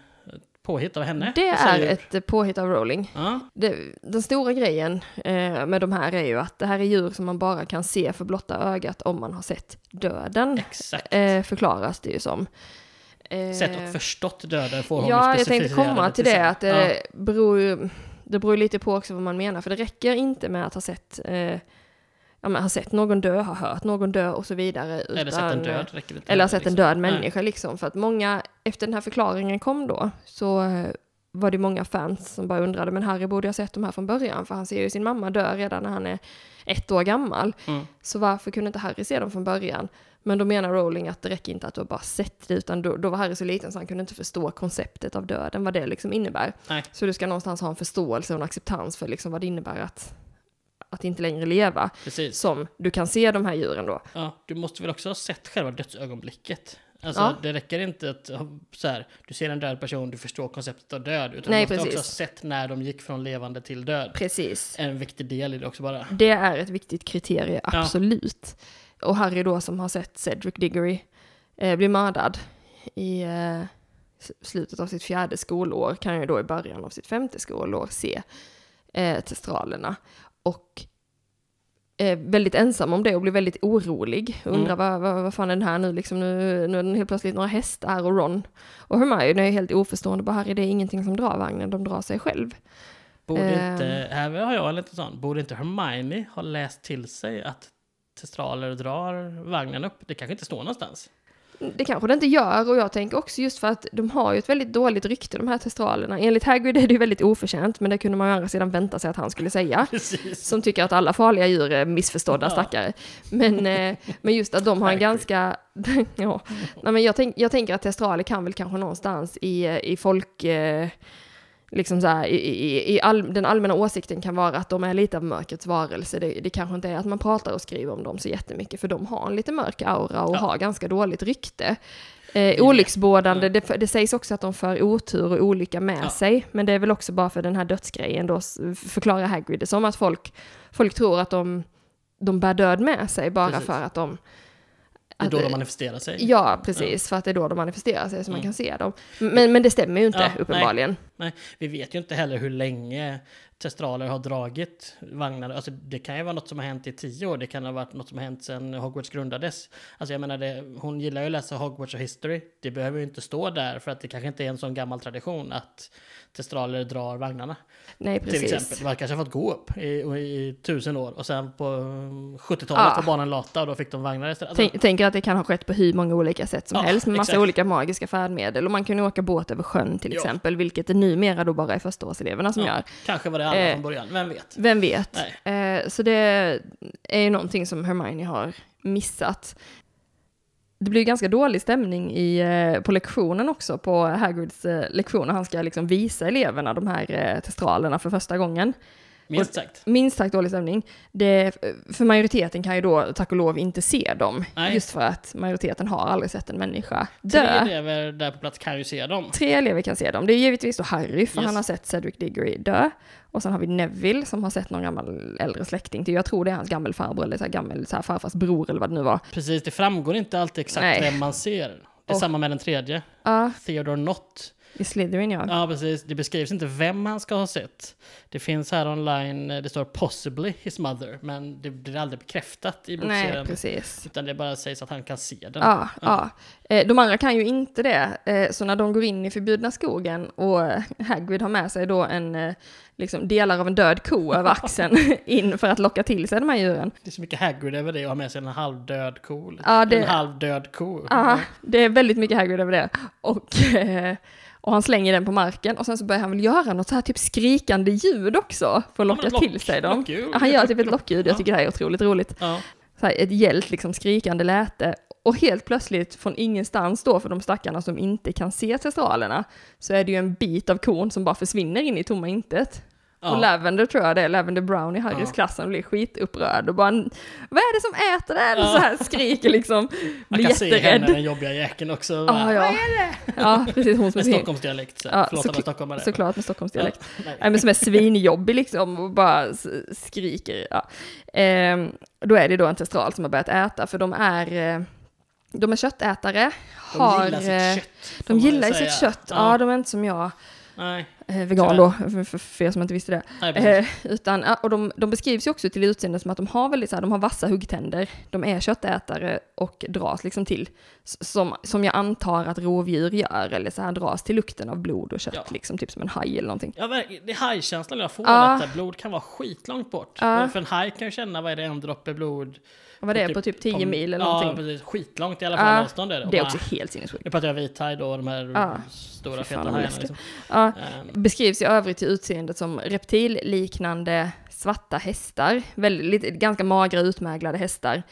påhitt av henne? Det är ett eh, påhitt av Rowling. Ja, Det, den stora grejen eh, med de här är ju att det här är djur som man bara kan se för blotta ögat om man har sett döden. exakt. Eh, förklaras det ju som. Eh, Sett och förstått döden får hon Ja, jag tänkte komma till det, sen. att det beror ju, det beror lite på också vad man menar, för det räcker inte med att ha sett, eh, ja, men ha sett någon dö, ha hört någon dö och så vidare. Ja. Eller sett en utan, död räcker det Eller sett en liksom. död Nej. människa liksom, för att många, efter den här förklaringen kom då, så eh, var det många fans som bara undrade, men Harry borde ha sett de här från början, för han ser ju sin mamma dö redan när han är ett år gammal. Mm. Så varför kunde inte Harry se dem från början? Men då menar Rowling att det räcker inte att du har bara sett det, utan då, då var Harry så liten så han kunde inte förstå konceptet av döden, vad det liksom innebär. Nej. Så du ska någonstans ha en förståelse och en acceptans för liksom vad det innebär att, att inte längre leva. Precis. Som du kan se de här djuren då. Ja, du måste väl också ha sett själva dödsögonblicket? Alltså, Ja. det räcker inte att så här, du ser en död person, du förstår konceptet av död, utan Nej, du måste precis. också ha sett när de gick från levande till död. Precis. En viktig del i det också bara. Det är ett viktigt kriterie, absolut. Och Harry då som har sett Cedric Diggory eh, bli mördad i eh, slutet av sitt fjärde skolår kan ju då i början av sitt femte skolår se eh, testralerna. Och är väldigt ensam om det och blir väldigt orolig. Undrar Mm. vad, vad, vad fan är den här nu liksom, nu, nu är den helt plötsligt några hästar och Ron och Hermione är helt oförstående. Bara Harry, det är ingenting som drar vagnen, de drar sig själv. Borde Ehm. inte, här har jag en liten sån, borde inte Hermione ha läst till sig att testraler drar vagnen upp? Det kanske inte står någonstans. Det kanske det inte gör och jag tänker också just för att de har ju ett väldigt dåligt rykte de här testralerna. Enligt Hagrid är det ju väldigt oförtjänt men det kunde man ju å andra sidan vänta sig att han skulle säga. [laughs] Precis. Som tycker att alla farliga djur är missförstådda Ja. stackare. Men, eh, men just att de har en ganska... [laughs] ja. Nej, men jag, tänk, jag tänker att testraler kan väl kanske någonstans i, eh, i folk... Eh, liksom så här, i, i, i all, den allmänna åsikten kan vara att de är lite av mörkrets varelse. Det, det kanske inte är att man pratar och skriver om dem så jättemycket, för de har en lite mörk aura och Ja. har ganska dåligt rykte. Eh, olycksbådande, det, det sägs också att de för otur och olycka med Ja. sig, men det är väl också bara för den här dödsgrejen då, förklarar Hagrid det som att folk, folk tror att de, de bär död med sig bara Precis. för att de... Det är att- då de manifesterar sig. Ja, precis, för att det är då de manifesterar sig så man Mm. kan se dem. Men, men det stämmer ju inte, Ja, nej. uppenbarligen. Vi vet ju inte heller hur länge testraler har dragit vagnar. Alltså det kan ju vara något som har hänt i tio år. Det kan ha varit något som har hänt sedan Hogwarts grundades. Alltså jag menar, det, hon gillar ju att läsa Hogwarts och history. Det behöver ju inte stå där för att det kanske inte är en sån gammal tradition att testraler drar vagnarna. Nej, Till precis. exempel. Man kanske har fått gå upp i, i tusen år och sen på mm, 70-talet Ja. var banan lata och då fick de vagnar istället. Alltså, Tänk, tänker att det kan ha skett på hur många olika sätt som Ja, helst med massa exakt. olika magiska färdmedel. Och man kan ju åka båt över sjön till exempel, vilket det numera då bara är förstaårseleverna som ja, gör. Kanske var det alla Eh, från början, vem vet? Vem vet? Eh, så det är ju någonting som Hermione har missat. Det blir ganska dålig stämning i, eh, på lektionen också, på Hagrids eh, lektion, lektioner. Han ska liksom visa eleverna de här eh, testralerna för första gången. Minst sagt. Minst sagt dålig stämning. Det, för majoriteten kan ju då, tack och lov, inte se dem. Nej. Just för att majoriteten har aldrig sett en människa Tre dö. elever där på plats kan ju se dem. Tre elever kan se dem. Det är givetvis då Harry, för Yes. han har sett Cedric Diggory dö. Och sen har vi Neville som har sett någon gammal äldre släkting till, jag tror det är hans gammelfarbror eller så här gammel så här farfars bror eller vad det nu var. Precis, det framgår inte alltid exakt Nej. vem man ser. Det är Och- samma med den tredje, Ja, Theodore Nott. I Slytherin ja. Ja, precis. Det beskrivs inte vem han ska ha sett. Det finns här online, eh, det står possibly his mother, men det blir aldrig bekräftat i Nej, bokserien. precis. Utan det bara sägs att han kan se den. Ja, ja. Eh, De andra kan ju inte det, Eh, så när de går in i förbjudna skogen och Hagrid har med sig då en, liksom delar av en död ko över [laughs] axeln [laughs] in för att locka till sig de här djuren. Det är så mycket Hagrid över det och ha med sig en halvdöd ko. Ja, det- En halvdöd ko. Ja, det är väldigt mycket Hagrid över det. Och, [laughs] och han slänger den på marken och sen så börjar han väl göra något så här typ skrikande ljud också för att locka lock- till sig dem. Ja, han gör typ ett lockljud, jag Ja. tycker det här är otroligt roligt. Ja. Så här, ett gällt liksom skrikande läte. Och helt plötsligt från ingenstans då för de stackarna som inte kan se testralerna så är det ju en bit av kon som bara försvinner in i tomma intet. Ja. Och Lavender tror jag det är, Lavender Brown i Harrys Ja. klass, som blir skitupprörd och bara Vad är det som äter den? Ja. Så här skriker liksom, [laughs] blir kan se henne, jätterädd. den jobbiga jäkeln också. Ja, Bara, ja. Ja, precis, hon som Med är Stockholmsdialekt. Så. Ja, Förlåt så- alla stockholmare. såklart med Stockholmsdialekt. Ja, nej. Nej, men som är svinjobbig liksom och bara skriker. Ja. Ehm, då är det då en testral som har börjat äta, för de är, eh, de är köttätare, De har... gillar eh, sitt kött. får De gillar säga. sitt kött, ja. de är inte som jag, Nej, eh, vegan då, för, för, för er som inte visste det. nej. Eh, utan, och de, de beskrivs ju också till utseende som att de har väldigt så här, de har vassa huggtänder, de är köttätare och dras liksom till, som, som jag antar att rovdjur gör, eller så här dras till lukten av blod och kött, Ja. liksom typ som en haj eller någonting. Ja, det är hajkänslan jag får. Detta. Blod kan vara skitlångt bort. Ja. För en haj kan ju känna, vad är det, en droppe blod? Vad var det, Typ på typ 10 på- mil eller Ja, någonting? precis. Skitlångt i alla fall Ja, avstånd är det. Det är bara- också helt sinnessjukt. Nu pratar jag vithaj då, de här Ja. stora feta hajarna. Liksom. Ja, Ehm, beskrivs i övrigt till utseendet som reptilliknande svarta hästar, väldigt, ganska magra utmärglade hästar.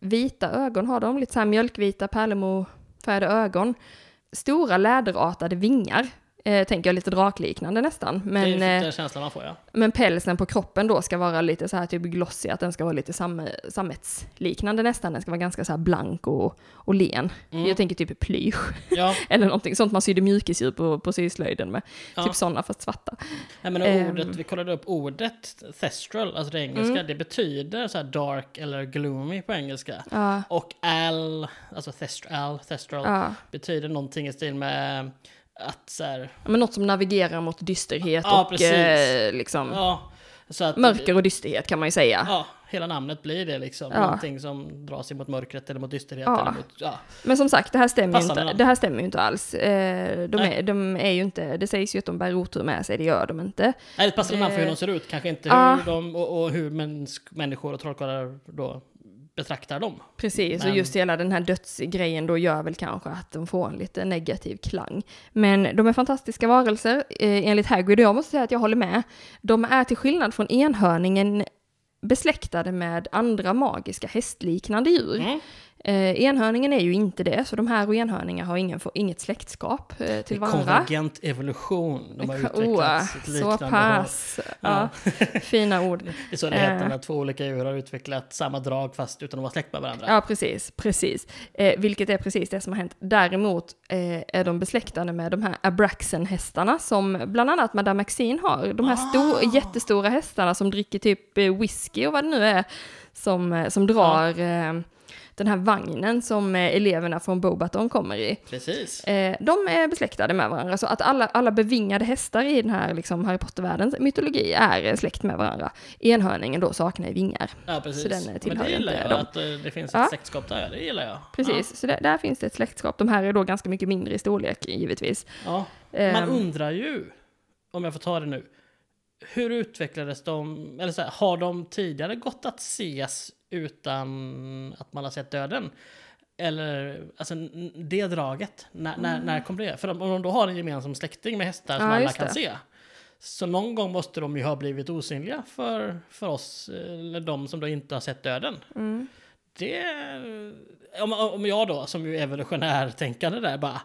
Vita ögon har de, lite så här mjölkvita pärlemorfärgade ögon. Stora läderartade vingar, eh, tänker jag lite drakliknande nästan. Men, det är eh, den känslan man får ja. men pälsen på kroppen då ska vara lite så här typ glossy, att den ska vara lite sam, sammetsliknande nästan. Den ska vara ganska så här blank och, och len. Mm. Jag tänker typ plysch, Ja, [laughs] eller någonting sånt man sydde mjukisdjur på, på syslöjden med. ja. Typ sådana fast svarta. Nej, men ordet, vi kollade upp ordet thestral, alltså det engelska, Mm. det betyder så här dark eller gloomy på engelska. Ja, Och al, alltså thestral, thestral betyder någonting i stil med att så här, Men något som navigerar mot dysterhet Ja, och eh, liksom ja, så att mörker och dysterhet kan man ju säga. Ja, hela namnet blir det liksom. Ja. Någonting som dras emot mörkret eller mot dysterhet. Ja. Eller mot, ja. Men som sagt, det här stämmer, ju inte, det här stämmer inte alls. Eh, de, är, de är ju inte, det sägs ju att de bär otur med sig, det gör de inte. Nej, det ett passande namn för hur de ser ut, kanske inte hur de och, och hur människor och trollkarlar då betraktar dem. Precis, och Men- just hela den här dödsgrejen då gör väl kanske att de får en lite negativ klang. Men de är fantastiska varelser, eh, enligt Hagrid, och jag måste säga att jag håller med. De är till skillnad från enhörningen besläktade med andra magiska hästliknande djur. Mm. Eh, enhörningen är ju inte det, så de här och enhörningar har ingen, inget släktskap eh, till varandra. konvergent evolution. De har [laughs] Oh, utvecklat ett så liknande håll. pass. Ja. [laughs] Fina ord. Det är så det heter Eh. när två olika djur har utvecklat samma drag fast utan att vara släkt med varandra. Ja, precis, precis. Eh, vilket är precis det som har hänt. Däremot eh, är de besläktade med de här Abraxen-hästarna som bland annat Madame Maxine har. De här sto- Ah. jättestora hästarna som dricker typ eh, whisky och vad det nu är som, eh, som drar eh, den här vagnen som eh, eleverna från Bobaton kommer i. Precis. Eh, de är besläktade med varandra, så att alla, alla bevingade hästar i den här liksom, Harry Potter-världens mytologi är eh, släkt med varandra. Enhörningen då saknar vingar. Ja, precis. Så den Men tillhör det gillar inte jag, dem. att det finns Ja. ett släktskap där. Det gillar jag. Precis, så där, där finns det ett släktskap. De här är då ganska mycket mindre i storlek givetvis. Ja. ja. Man Ehm, undrar ju, om jag får ta det nu, hur utvecklades de, eller så här, har de tidigare gått att ses utan att man har sett döden? Eller, alltså det draget, när, när, när kom det? För om de då har en gemensam släkting med hästar som Mm. Ja, alla just kan det. se, så någon gång måste de ju ha blivit osynliga för, för oss, eller de som då inte har sett döden. mm. Det, om, om jag då, som ju är evolutionär tänkande där, bara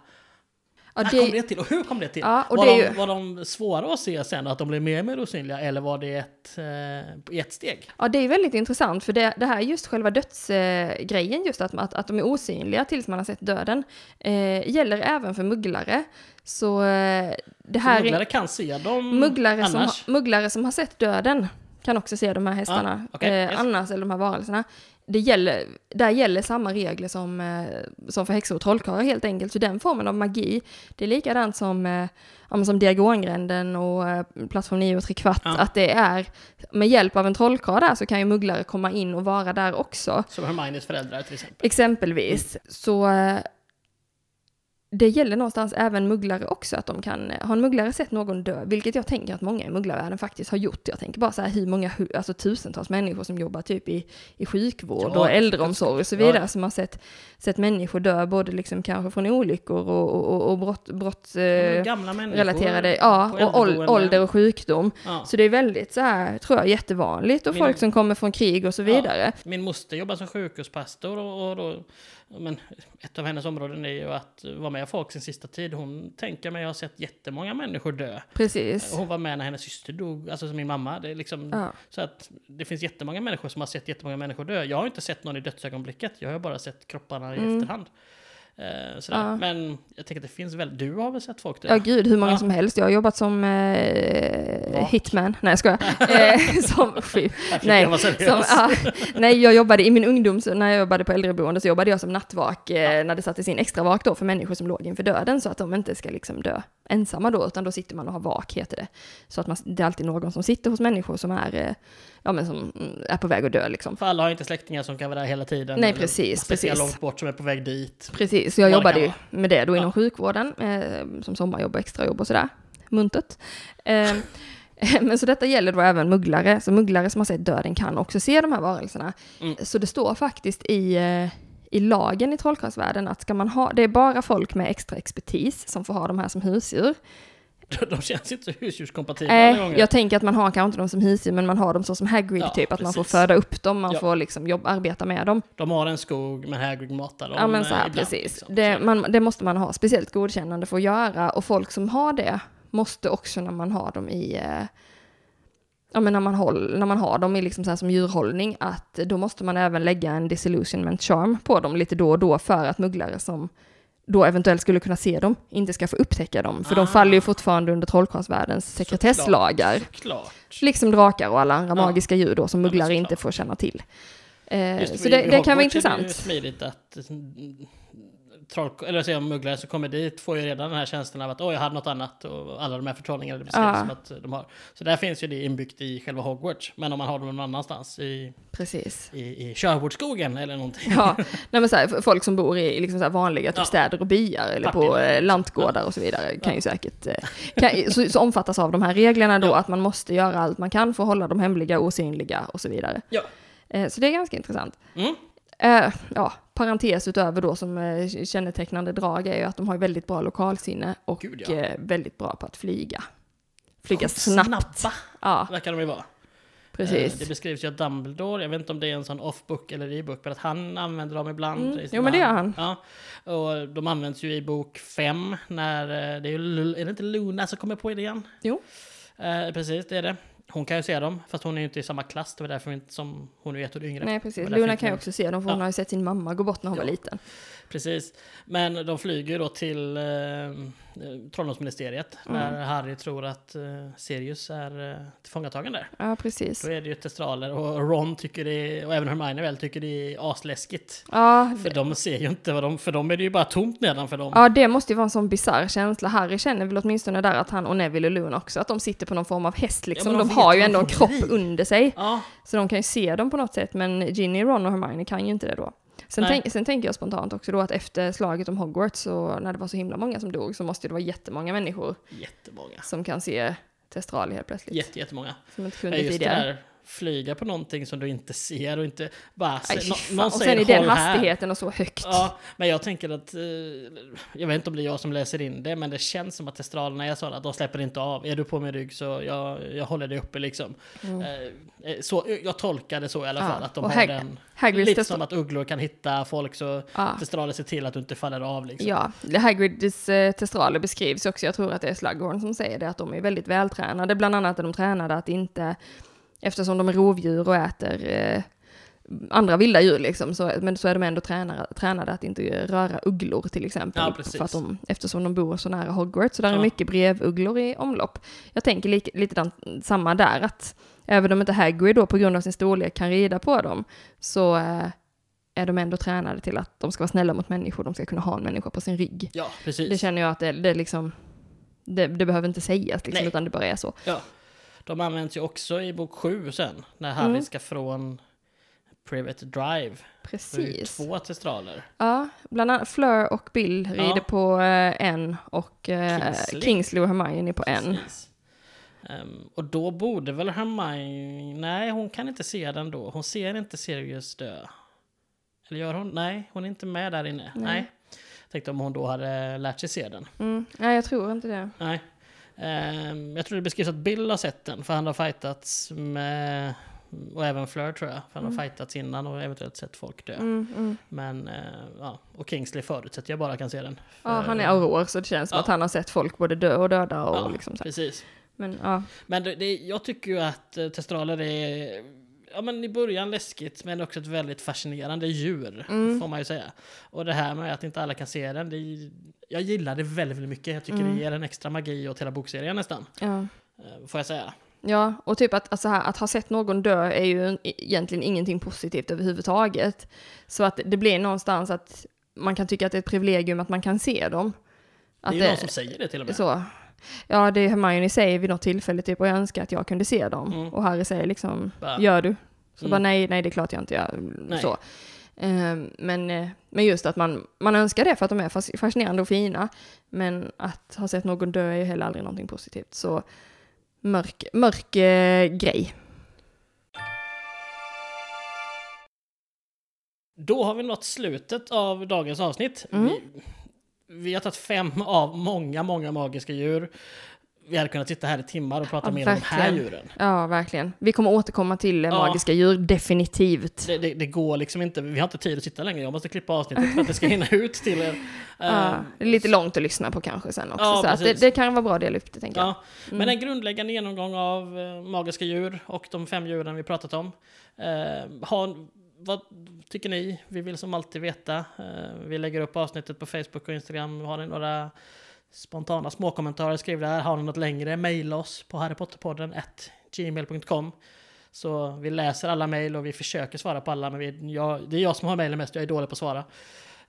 Ja, när kom det, det till och hur kom det till? Ja, och var, det de, ju- var de svåra att se sen, att de blev mer och mer osynliga, eller var det ett, eh, ett steg? ja, det är väldigt intressant, för det, det här är just själva dödsgrejen, just att, att, att de är osynliga tills man har sett döden, eh, gäller även för mugglare. Så eh, det Så här är... mugglare kan se dem Mugglare som, annars? har- mugglare som har sett döden kan också se de här hästarna. Ah, eh, yes. Annars, eller de här varelserna. Det gäller, där gäller samma regler som, eh, som för häxor och trollkarlar helt enkelt. Så den formen av magi, det är likadant som, eh, ja, som Diagongränden och eh, Plattform 9 och trekvart. Ja. Att det är, med hjälp av en trollkarl där så kan ju mugglare komma in och vara där också. Som Hermines föräldrar till exempel. Exempelvis. Så det gäller någonstans även mugglare också, att de kan, har en mugglare sett någon dö, vilket jag tänker att många i mugglarvärlden faktiskt har gjort. Jag tänker bara så här hur många, alltså tusentals människor som jobbar typ i, i sjukvård Ja, och äldreomsorg och så vidare, Ja, som har sett, sett människor dö, både liksom kanske från olyckor och, och, och, brott, brott eh, relaterade, ja, och ålder och sjukdom. Ja. Så det är väldigt så här, tror jag, jättevanligt och Min- folk som kommer från krig och så vidare. Min moster jobbar som sjukhuspastor och, och då, men ett av hennes områden är ju att vara med folk sin sista tid. Hon tänker mig, jag har sett jättemånga människor dö. Precis. Hon var med när hennes syster dog, alltså som min mamma. Det är liksom, Ja. Så att det finns jättemånga människor som har sett jättemånga människor dö. Jag har inte sett någon i dödsögonblicket, jag har bara sett kropparna i Mm. efterhand. Eh, sådär. Ja. Men jag tänker att det finns väl, du har väl sett folk dö? Ja gud, hur många Ja. som helst. Jag har jobbat som eh, hitman. Nej jag skojar. [laughs] eh, som, fy, nej, som, ja, nej, jag jobbade i min ungdom, så när jag jobbade på äldreboende så jobbade jag som nattvak eh, när det sattes in extra vak då för människor som låg inför döden så att de inte ska liksom dö ensamma då, utan då sitter man och har vak heter det. Så att man, det är alltid någon som sitter hos människor som är, eh, ja men som mm, är på väg att dö liksom. För alla har inte släktingar som kan vara där hela tiden. Nej, precis, precis. långt bort som är på väg dit. Precis, så jag jobbade ju med det då inom Ja. sjukvården, eh, som sommarjobb och extrajobb och sådär. Muntert. Eh, [laughs] men så detta gäller då även mugglare, så mugglare som har sett döden kan också se de här varelserna. Mm. Så det står faktiskt i, eh, i lagen i trollkarlsvärlden att ska man ha, det är bara folk med extra expertis som får ha de här som husdjur. [laughs] De känns inte husdjurskompatibla alla Eh, gånger. jag tänker att man har kanske inte dem som husdjur, men man har dem så som Hagrid Ja, typ, att man får precis. föda upp dem, man Ja. får liksom jobb, arbeta med dem. De har en skog, men Hagrid matar dem Ja men så här, eh, ibland, precis. liksom. Det, man, det måste man ha speciellt godkännande för att göra och folk som har det måste också när man har dem i eh, Ja men när man, håll, när man har dem i liksom så här som djurhållning att då måste man även lägga en disillusionment charm på dem lite då och då för att mugglare som då eventuellt skulle kunna se dem inte ska få upptäcka dem. För Ah. de faller ju fortfarande under trollkarlsvärldens sekretesslagar. Såklart. Liksom drakar och alla andra Ja. magiska djur då som Ja, mugglare såklart. inte får känna till. Eh, så det, det kan vara är det intressant. smidigt att mm, troll, eller säga mugglare som kommer dit får ju redan den här känslan av att oj, jag hade något annat och alla de här förtrollningarna det beskrivs Ja. som att de har. Så där finns ju det inbyggt i själva Hogwarts. Men om man har dem någon annanstans i, Precis. i, i Sherwoodskogen eller någonting. Ja, nej men så här, folk som bor i liksom så vanliga typ Ja. städer och byar eller på Partille, eh, lantgårdar och så vidare kan Ja. ju säkert, eh, kan, så, så omfattas av de här reglerna då Ja. att man måste göra allt man kan för att hålla dem hemliga, osynliga och så vidare. Ja. Eh, så det är ganska intressant. Mm. Eh, ja, parentes utöver då som eh, kännetecknande drag är ju att de har väldigt bra lokalsinne och Gud, ja. eh, väldigt bra på att flyga. Flyga snabbt. Snabba Ja, verkar de ju vara. precis. Eh, Det beskrivs ju att Dumbledore, jag vet inte om det är en sån off-book eller i-book, men att han använder dem ibland. Mm, jo, men det gör han. Ja, och de används ju i bok 5 när, det är är det inte Luna som kommer på idén? Jo. Eh, precis, det är det. Hon kan ju se dem, fast hon är ju inte i samma klass, det var därför inte som hon är ett år yngre. Nej, precis. Luna kan ju också se dem, för hon Ja. har ju sett sin mamma gå bort när hon Ja. var liten. Precis. Men de flyger ju då till eh, Trolldomsministeriet när Harry tror att eh, Sirius är eh, tillfångatagen där. Ja, precis. Då är det ju testraler och Ron tycker det och även Hermione väl tycker det är asläskigt. Ja, För de ser ju inte vad de, för dem är det ju bara tomt nedanför dem. Ja, det måste ju vara en sån bisarr känsla. Harry känner väl åtminstone där att han och Neville och Luna också, att de sitter på någon form av häst liksom. Ja, de de har ju ändå en de kropp under sig. Ja, Så de kan ju se dem på något sätt, men Ginny, Ron och Hermione kan ju inte det då. Sen, tänk, sen tänker jag spontant också då att efter slaget om Hogwarts, så när det var så himla många som dog, så måste det vara jättemånga människor jättemånga. som kan se Testrali helt plötsligt. Jätte, jättemånga. Som inte Ja, kunde just det tidigare. där, flyga på någonting som du inte ser och inte bara... Aj, fan. någon och säger sen i den "Håll här." hastigheten och så högt. Ja, men jag tänker att, eh, jag vet inte om det är jag som läser in det, men det känns som att testralerna är sådana att de släpper inte av. Är du på min rygg så jag, jag håller dig uppe liksom. Mm. Eh, eh, så, jag tolkar det så i alla Ja, fall, att de och har den. Hagrids Lite som att ugglor kan hitta folk så Ja. testraler ser till att du inte faller av liksom. Ja, Hagrids eh, testraler beskrivs också, jag tror att det är Slughorn som säger det, att de är väldigt vältränade. Bland annat är de tränade att inte, eftersom de är rovdjur och äter eh, andra vilda djur liksom, så, men så är de ändå tränare, tränade att inte röra ugglor till exempel. Ja, för att de, eftersom de bor så nära Hogwarts, så där är Ja. mycket brevugglor i omlopp. Jag tänker lite, lite dan- samma där, att även om inte Hagrid då på grund av sin storlek kan rida på dem, så eh, är de ändå tränade till att de ska vara snälla mot människor, de ska kunna ha en människa på sin rygg. Ja, precis. Det känner jag att det, det är liksom, det, det behöver inte sägas liksom, Nej. utan det bara är så. Ja. De används ju också i bok 7 sen, när Harry Mm. ska från Private Drive. Precis. två testraler. Ja, bland annat Fleur och Bill rider Ja. på eh, en och eh, Kingsley. Kingsley. och Hermione på en. Ehm, och då borde väl Hermione... Nej, hon kan inte se den då. Hon ser inte Sirius dö. Eller gör hon? Nej, hon är inte med där inne. Nej. Nej. Tänkte om hon då hade lärt sig se den. Mm. Nej, jag tror inte det. Nej. Ehm, jag tror det beskrivs att Bill har sett den, för han har fightats med... Och även Fleur tror jag, för han har fightats innan och eventuellt sett folk dö. Mm, mm. Men, eh, ja. Och Kingsley förutsätter jag bara kan se den. Ja, För- han är auror så det känns som Ja. att han har sett folk både dö och döda och Ja, liksom så. precis. Men ja, Men det, det, jag tycker ju att eh, testraler är ja, men i början läskigt, men också ett väldigt fascinerande djur, Mm. får man ju säga. Och det här med att inte alla kan se den, det jag gillar det väldigt, väldigt mycket. Jag tycker Mm. det ger en extra magi åt hela bokserien nästan, Ja. eh, får jag säga. Ja, och typ att, alltså här, att ha sett någon dö är ju en- egentligen ingenting positivt överhuvudtaget. Så att det blir någonstans att man kan tycka att det är ett privilegium att man kan se dem. Det Att är ju någon som säger det till och med. så. Ja, det är Hermione säger vid något tillfälle typ, och jag önskar att jag kunde se dem. Mm. Och Harry säger liksom, Bara, gör du? Så Mm. bara nej, nej det är klart jag inte gör. Nej. Så. Ehm, men, eh, men just att man, man önskar det för att de är fas- fascinerande och fina. Men att ha sett någon dö är ju heller aldrig någonting positivt. Så mörk, mörk eh, grej. Då har vi nått slutet av dagens avsnitt. Mm. Vi, vi har tagit fem av många, många magiska djur. Vi hade kunnat sitta här i timmar och prata Ja, mer om de här verkligen. djuren. Ja, verkligen. Vi kommer återkomma till Ja. magiska djur, definitivt. Det, det, det går liksom inte, vi har inte tid att sitta längre. Jag måste klippa avsnittet för att det ska hinna ut till er. [laughs] Ja, Eh, det är lite långt att lyssna på kanske sen också. Ja, så det, det kan vara bra att dela upp det, tänker jag. Ja, men en grundläggande genomgång av eh, magiska djur och de fem djuren vi pratat om. Eh, har, vad tycker ni? Vi vill som alltid veta. Eh, vi lägger upp avsnittet på Facebook och Instagram. Har ni några spontana småkommentarer, skriv där. Har ni något längre, mejla oss på harrypotterpodden gmail.com. Så vi läser alla mejl och vi försöker svara på alla, men vi, jag, det är jag som har mejlen mest, jag är dålig på att svara.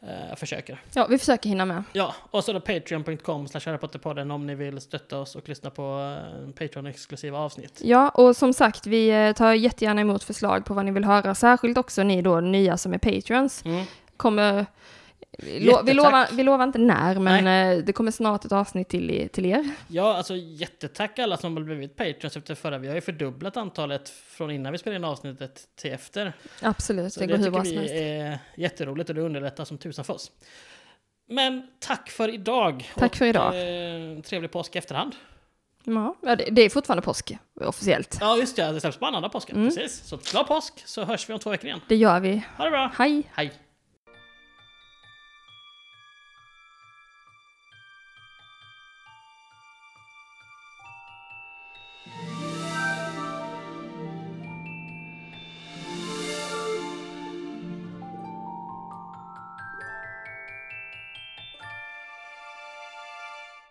Eh, jag försöker. Ja, vi försöker hinna med. Ja, och så då patreon.com harrypotterpodden om ni vill stötta oss och lyssna på eh, Patreon-exklusiva avsnitt. Ja, och som sagt, vi eh, tar jättegärna emot förslag på vad ni vill höra. Särskilt också ni då, nya som är patreons. Mm. Kommer... Vi, lo, vi, Jättetack. lovar, vi lovar inte när, men eh, det kommer snart ett avsnitt till, till er. Ja, alltså jättetack alla som har blivit Patreons efter förra. Vi har ju fördubblat antalet från innan vi spelade in avsnittet till efter. Absolut, Så det det, går hur bra som helst. är jätteroligt och det underlättar som tusan för oss. Men tack för idag! Tack för idag. Eh, trevlig påsk i efterhand. Ja, ja, det, det är fortfarande påsk, officiellt. Ja, just det. Det släpps på annandag påsken. Mm. Precis. Så glad påsk så hörs vi om två veckor igen. Det gör vi. Ha det bra! Hej! Hej!